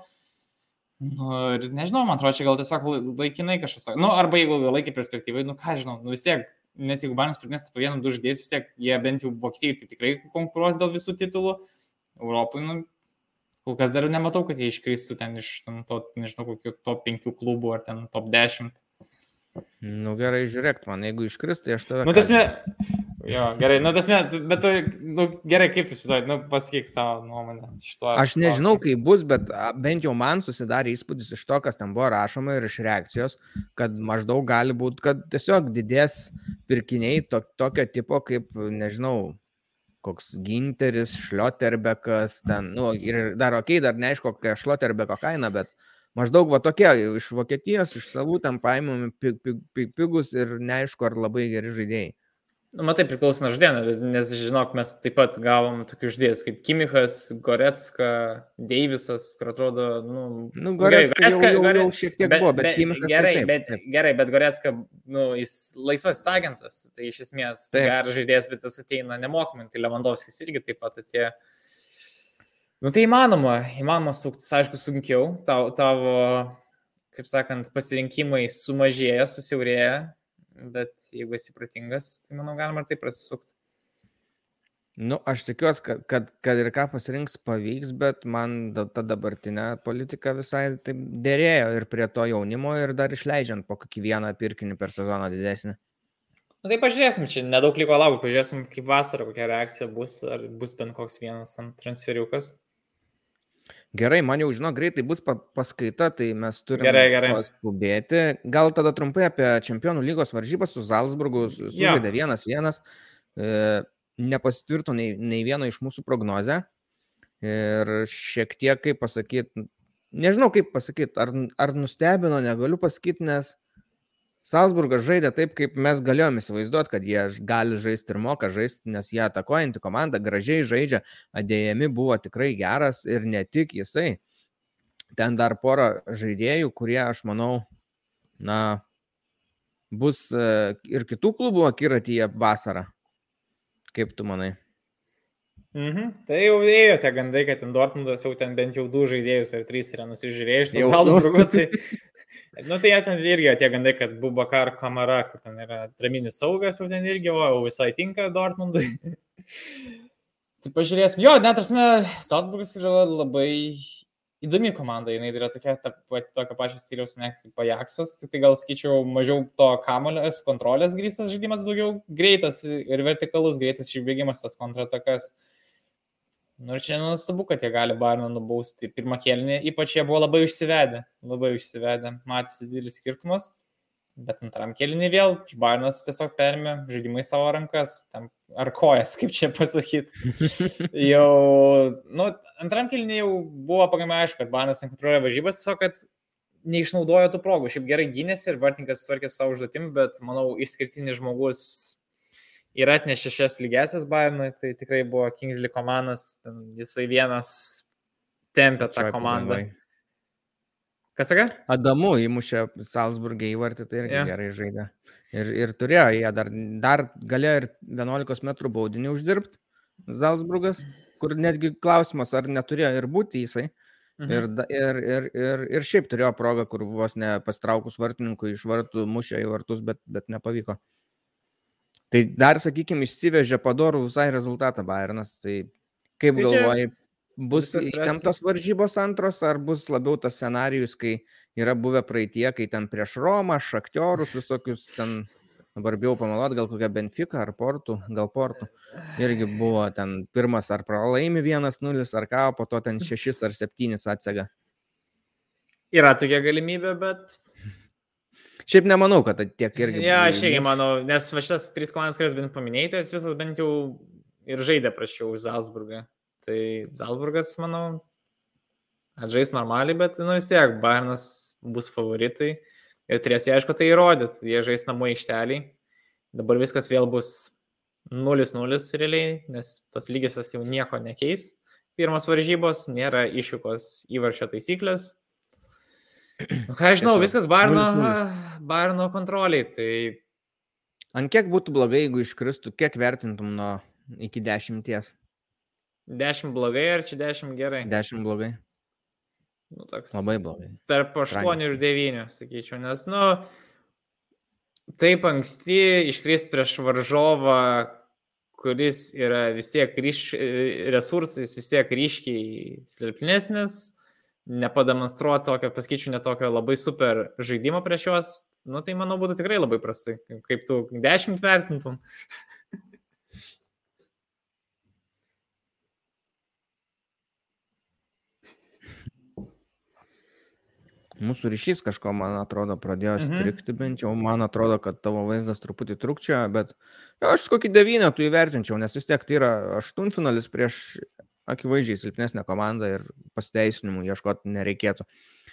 Nu, ir nežinau, man atrodo, čia gal tiesiog laikinai kažkas. Nu, arba jeigu ilgalaikį perspektyvai, nu ką žinau, nu vis tiek, net jeigu Barnas prinės po vieną, du žaidėjus, vis tiek jie bent jau Vokietijai tai tikrai konkuruos dėl visų titulų. Europai, nu, kol kas dar nematau, kad jie iškristų ten iš ten, to, nežinau, kokių top 5 klubų ar ten top 10. Nu gerai, žiūrėk, man jeigu iškris, tai aš tave. Nu, tasme, jo, gerai, nu, tasme, bet tu, nu, gerai, kaip tu įsivaizduoji, nu, pasakyk savo nuomonę. Šito, aš nežinau, kaip bus, bet bent jau man susidarė įspūdis iš to, kas ten buvo rašoma ir iš reakcijos, kad maždaug gali būti, kad tiesiog didės pirkiniai to, tokio tipo, kaip, nežinau, koks Ginteris, Šlioterbekas, ten, nu, ir dar, okei, okay, dar neaišku, kokia Šlioterbeko kaina, bet Maždaug va tokie iš Vokietijos, iš savų ten paimami pig, pig, pig, pigus ir neaišku, ar labai geri žaidėjai. Nu, matai, priklauso nuo žodėno, nes žinok, mes taip pat gavom tokių žodėjus kaip Kimichas, Goretska, Deivisas, kur atrodo, nu, Nu, Goretska, Goretska- jau, jau, jau šiek tiek bet, buvo, bet bet, Kimichas tai gerai, taip, bet, taip. gerai, bet Goretska, nu, jis laisvas agentas, tai iš esmės geras žaidėjas, bet jis ateina nemokamai, tai Lewandowskis irgi taip pat atėjo. Nu, tai įmanoma, įmanoma suktis, aišku, sunkiau, tavo, tavo kaip sakant, pasirinkimai sumažėja, susiaurėja, bet jeigu esi pratingas, tai manau galima ir taip prasisukti. Nu, aš tikiuosi, kad, kad, kad ir ką pasirinks pavyks, bet man ta dabartinė politika visai taip dėrėjo ir prie to jaunimo ir dar išleidžiant po kokį vieną pirkinį per sezoną didesnį. Na tai pažiūrėsim, čia nedaug liko laukti, pažiūrėsim, kaip vasarą kokia reakcija bus, ar bus bent koks vienas transferiukas. Gerai, man jau žinau, greitai bus pa- paskaita, tai mes turime Gerai, gerai. paskubėti. Gal tada trumpai apie Čempionų lygos varžybas su Jo. Sužaidė vienas vienas. E, nepasitvirto nei, nei vieno iš mūsų prognozę. Ir šiek tiek, kaip pasakyti, nežinau kaip pasakyti, ar, ar nustebino, negaliu pasakyti, nes Salzburgas žaidė taip, kaip mes galėjome įsivaizduoti, kad jie gali žaisti ir moka žaisti, nes jie atakuojanti komanda, gražiai žaidžia, adėjami buvo tikrai geras ir ne tik jisai. Ten dar pora žaidėjų, kurie, aš manau, na, bus e, ir kitų klubų akiratyje vasarą. Kaip tu manai? Mhm. Tai jau ėjo tie gandai, kad ten Dortmundas jau ten bent jau du žaidėjus ar trys yra nusižiūrėję iš to Jau du. Salzburgo. Tai, nu tai ten irgi tie gandai, kad Bubakar Kamara, kur ten yra traminis saugas, jau ten irgi, o visai tinka Dortmundui. tai pažiūrėsim. Jo, net asme, Salzburgas yra labai įdomi komanda, jinai yra tokia, ta, tokio pačio stiliaus, ne kaip Ajaxas, tik tai gal skaičiau mažiau to kamulės kontrolės grįstas žaidimas, daugiau greitas ir vertikalus greitas išbėgimas tas kontratakas. Nu ir čia nuostabu, kad jie gali Barną nubausti. Pirmą kėlinį, ypač jie buvo labai užsivedę, labai užsivedę, matėsi didelis skirtumas. Bet antram kėlinį vėl Barnas tiesiog perėmė žaidimai savo rankas, tam, ar kojas, kaip čia pasakyti. jau, nu, antram kėlinį jau buvo pagamai aišku, kad Barnas nekontroliuoja varžybas, tiesiog, kad neišnaudojo tų progų. Šiaip gerai gynėsi ir vartininkas tvarkė savo užduotim, bet manau, išskirtinis žmogus ir atnešė šias lygesias Bayernui, tai tikrai buvo Kingsley komandas, jisai vienas tempė tą Pačioj komandą. pabaigoj. Kas sakė? Adamu įmušė Salzburgė įvartį, tai irgi yeah. gerai žaidė. Ir, ir turėjo, jie dar, dar galėjo ir 11 m baudinį uždirbti, Salzburgas, kur netgi klausimas, ar neturėjo ir būti jisai. Mhm. Ir, ir, ir, ir šiaip turėjo progą, kur vos ne pastraukus vartininkui iš vartų mušė į vartus, bet, bet nepavyko. Tai dar, sakykime, išsivežė padorų visai rezultatą Bayernas. Tai kaip Tai galvoji, bus įtemptos varžybos antros, ar bus labiau tas scenarius, kai yra buvę praeitie, kai ten prieš Romą, Šaktiorus, visokius ten, dabar bijau pamalot, gal kokią Benfica ar Portų, gal Portų. Irgi buvo ten pirmas ar pralaimi 1-0 ar ką, po to ten 6 ar 7 atsega. Yra tokia galimybė, bet... Šiaip nemanau, kad tiek irgi. Ja, aš irgi manau, nes va šitas trys komandas, kurias bent paminėjai, tai jos visas bent jau ir žaidė prašiau už Salzburgą. Tai Salzburgas, manau, atžais normaliai, bet nu, vis tiek Bayernas bus favoritai. Ir turės jie, aišku, tai įrodyti. Jie žais namų ištelį. Dabar viskas vėl bus 0-0 realiai, nes tas lygiosios jau nieko nekeis. Pirmas varžybos, nėra išvykos įvaršio taisyklės. Ką žinau, Tiesiog viskas Bayerno, 0:0. Bayerno kontroliai. Tai Ant kiek būtų blogai, jeigu iškristų, kiek vertintum nuo iki 10? 10 blogai ar čia 10 gerai? 10 blogai. Nu, toks, Labai blogai. Tarp 8 ir 9, sakyčiau, nes, nu, taip anksti iškristi prieš varžovą, kuris yra vis tiek ryš, resursais, vis tiek ryškiai silpnesnis, nepademonstruoti tokio, pasakyčiau, netokio labai super žaidimo prieš juos, nu, tai manau būtų tikrai labai prastai. Kaip tu 10 vertintum? Mūsų ryšys kažko, man atrodo, pradėjo Mhm. strikti bent jau. Man atrodo, kad tavo vaizdas truputį trukčia, bet jo, aš kokį devynetų įvertinčiau, nes vis tiek tai yra aštuntfinalis prieš akivaizdžiai silpnesnę komandą ir pasiteisinimų ieškoti nereikėtų.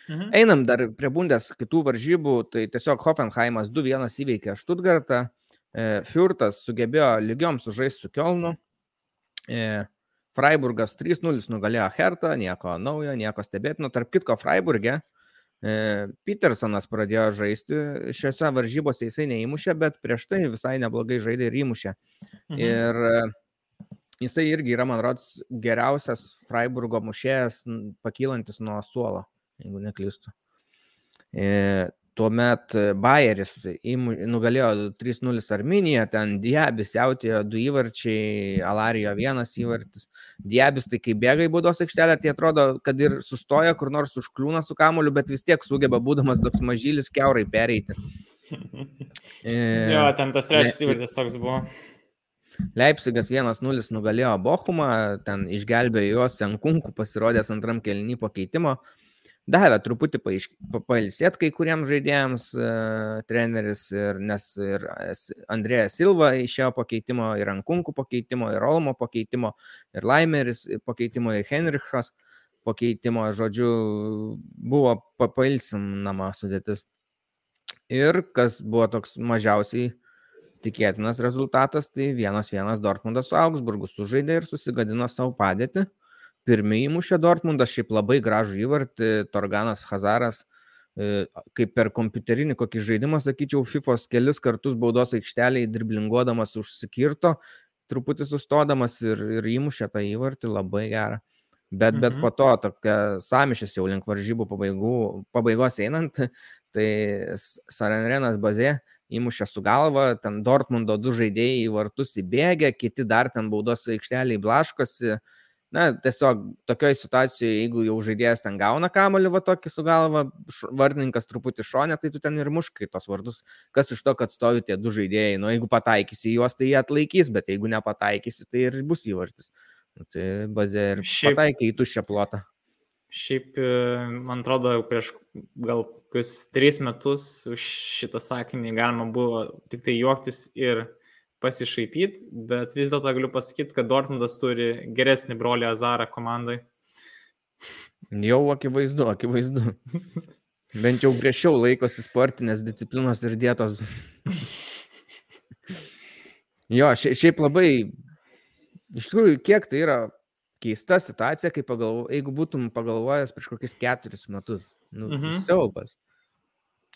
Mhm. Einam dar prie bundės kitų varžybų, tai tiesiog Hoffenheimas 2-1 įveikė Stuttgartą. Fiurtas sugebėjo lygiom sužaisti su Kielnu. Freiburgas 3-0 nugalėjo Hertą, nieko naujo, nieko stebėtino. Tarp kitko, Freiburgė Petersonas pradėjo žaisti šiuose varžybose, jisai neįmušė, bet prieš tai visai neblogai žaidė ir įmušė. Mhm. Ir jisai irgi yra, man rodos, geriausias Freiburgo mušėjas, pakylantis nuo suolo, jeigu neklystu. Tuomet Bayeris nugalėjo 3-0 Arminiją, ten Diabis jautėjo du įvarčiai, Alarijo vienas įvartis. Diabis tai kai bėga į būdos aikštelę, tai atrodo, kad ir sustoja kur nors užkliūna su kamuoliu, bet vis tiek sugeba, būdamas toks mažylis, keurai pereiti. jo, ten tas trečias įvartis toks buvo. Leipzigas 1-0 nugalėjo Bochumą, ten išgelbėjo juos Senkunkų pasirodęs antram kelnį po keitimo davė truputį pailsėti kai kuriems žaidėjams uh, treneris, ir, nes ir Andrėjas Silva išėjo pakeitimo, ir Ankunkų pakeitimo, ir Olmo pakeitimo, ir Laimeris pakeitimo, ir Henrichas pakeitimo, žodžiu, buvo pailsinama sudėtis. Ir kas buvo toks mažiausiai tikėtinas rezultatas, tai vienas vienas Dortmundas su Augsburgu sužaidė ir susigadino savo padėtį. Uh, pirmi įmušė Dortmundas, šiaip labai gražų įvartį, Torganas Hazaras, e, kaip per kompiuterinį kokį žaidimą, sakyčiau, FIFA kelis kartus baudos aikšteliai driblinguodamas užsikirto, truputį sustodamas ir, ir įmušė tą įvartį, labai gerą. Bet, mhm. bet po to tokia samišis jau link varžybų pabaigų, pabaigos einant, tai Sarenrenas bazė įmušė su galva, ten Dortmundo du žaidėjai į vartus įbėgė, kiti dar ten baudos aikšteliai blaškosi, na, tiesiog tokioje situacijoje, jeigu jau žaidėjas ten gauna kamolį va tokį su galva, vardininkas truputį šonė, tai tu ten ir muškai tos vardus. Kas iš to, kad stovi tie du žaidėjai, nu jeigu pataikysi juos, tai jie atlaikys, bet jeigu nepataikysi, tai ir bus įvartis. Nu, tai bazė ir Šiaip... pataikai į tuščią plotą. Šiaip, e, man atrodo, prieš gal kokius tris metus už šitą sakinį galima buvo tik tai juoktis ir pasišaipyti, bet vis dėlto galiu pasakyti, kad Dortmundas turi geresnį brolį Azarą komandai. Jau akivaizdu, akivaizdu. Bent jau griežčiau laikosi sportinės disciplinos ir dietos. jo, šiaip labai, iš tikrųjų, kiek tai yra keista situacija, kai pagalvo, jeigu būtum pagalvojęs prieš kokius keturis metus. Nu, mhm. siaubas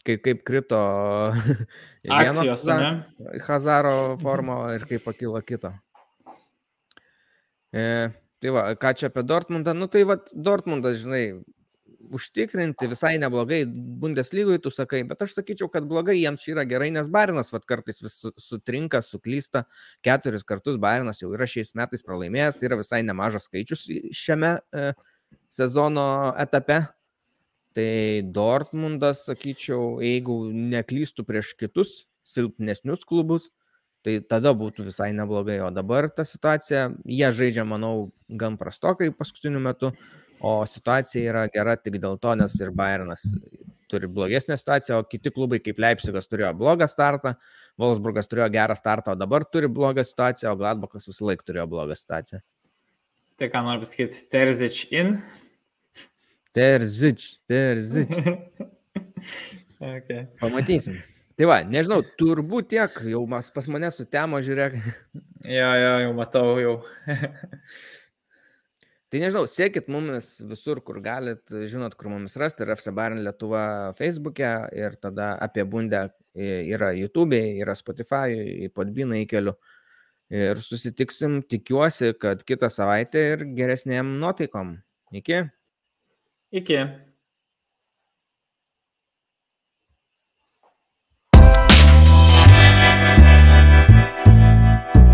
kaip, kaip krito akcijos, ne? Hazaro formo ir kaip pakilo kito. E, tai va, ką čia apie Dortmundą? Nu tai va, Dortmundas, žinai, užtikrinti visai neblogai Bundeslygoje, tu sakai, bet aš sakyčiau, kad blogai jiems čia yra gerai, nes Barinas vat, kartais vis sutrinka, suklysta, keturis kartus Barinas jau yra šiais metais pralaimėjęs, tai yra visai nemažas skaičius šiame e, sezono etape. Tai Dortmundas, sakyčiau, jeigu neklystų prieš kitus silpnesnius klubus, tai tada būtų visai neblogai. O dabar ta situacija, jie žaidžia, manau, gan prastokai paskutiniu metu, o situacija yra gera tik dėl to, nes ir Bayernas turi blogesnę situaciją, o kiti klubai kaip Leipzigas turėjo blogą startą, Wolfsburgas turėjo gerą startą, o dabar turi blogą situaciją, o Gladbachas visą laiką turėjo blogą situaciją. Tai ką noriu pasakyti, Terzic in, Terzič, terzič. okay. Pamatysim. Tai va, nežinau, turbūt tiek, jau mas pas mane su temo žiūrėk. Jo, jo, jau matau, jau. tai nežinau, sėkit mumis visur, kur galit, žinot, kur mumis rasti, ir FC Barin Lietuva Facebook'e, ir tada apie bundę yra YouTube, yra Spotify, į podbiną įkeliu. Ir susitiksim, tikiuosi, kad kitą savaitę ir geresnėm nuotaikom. Iki. Que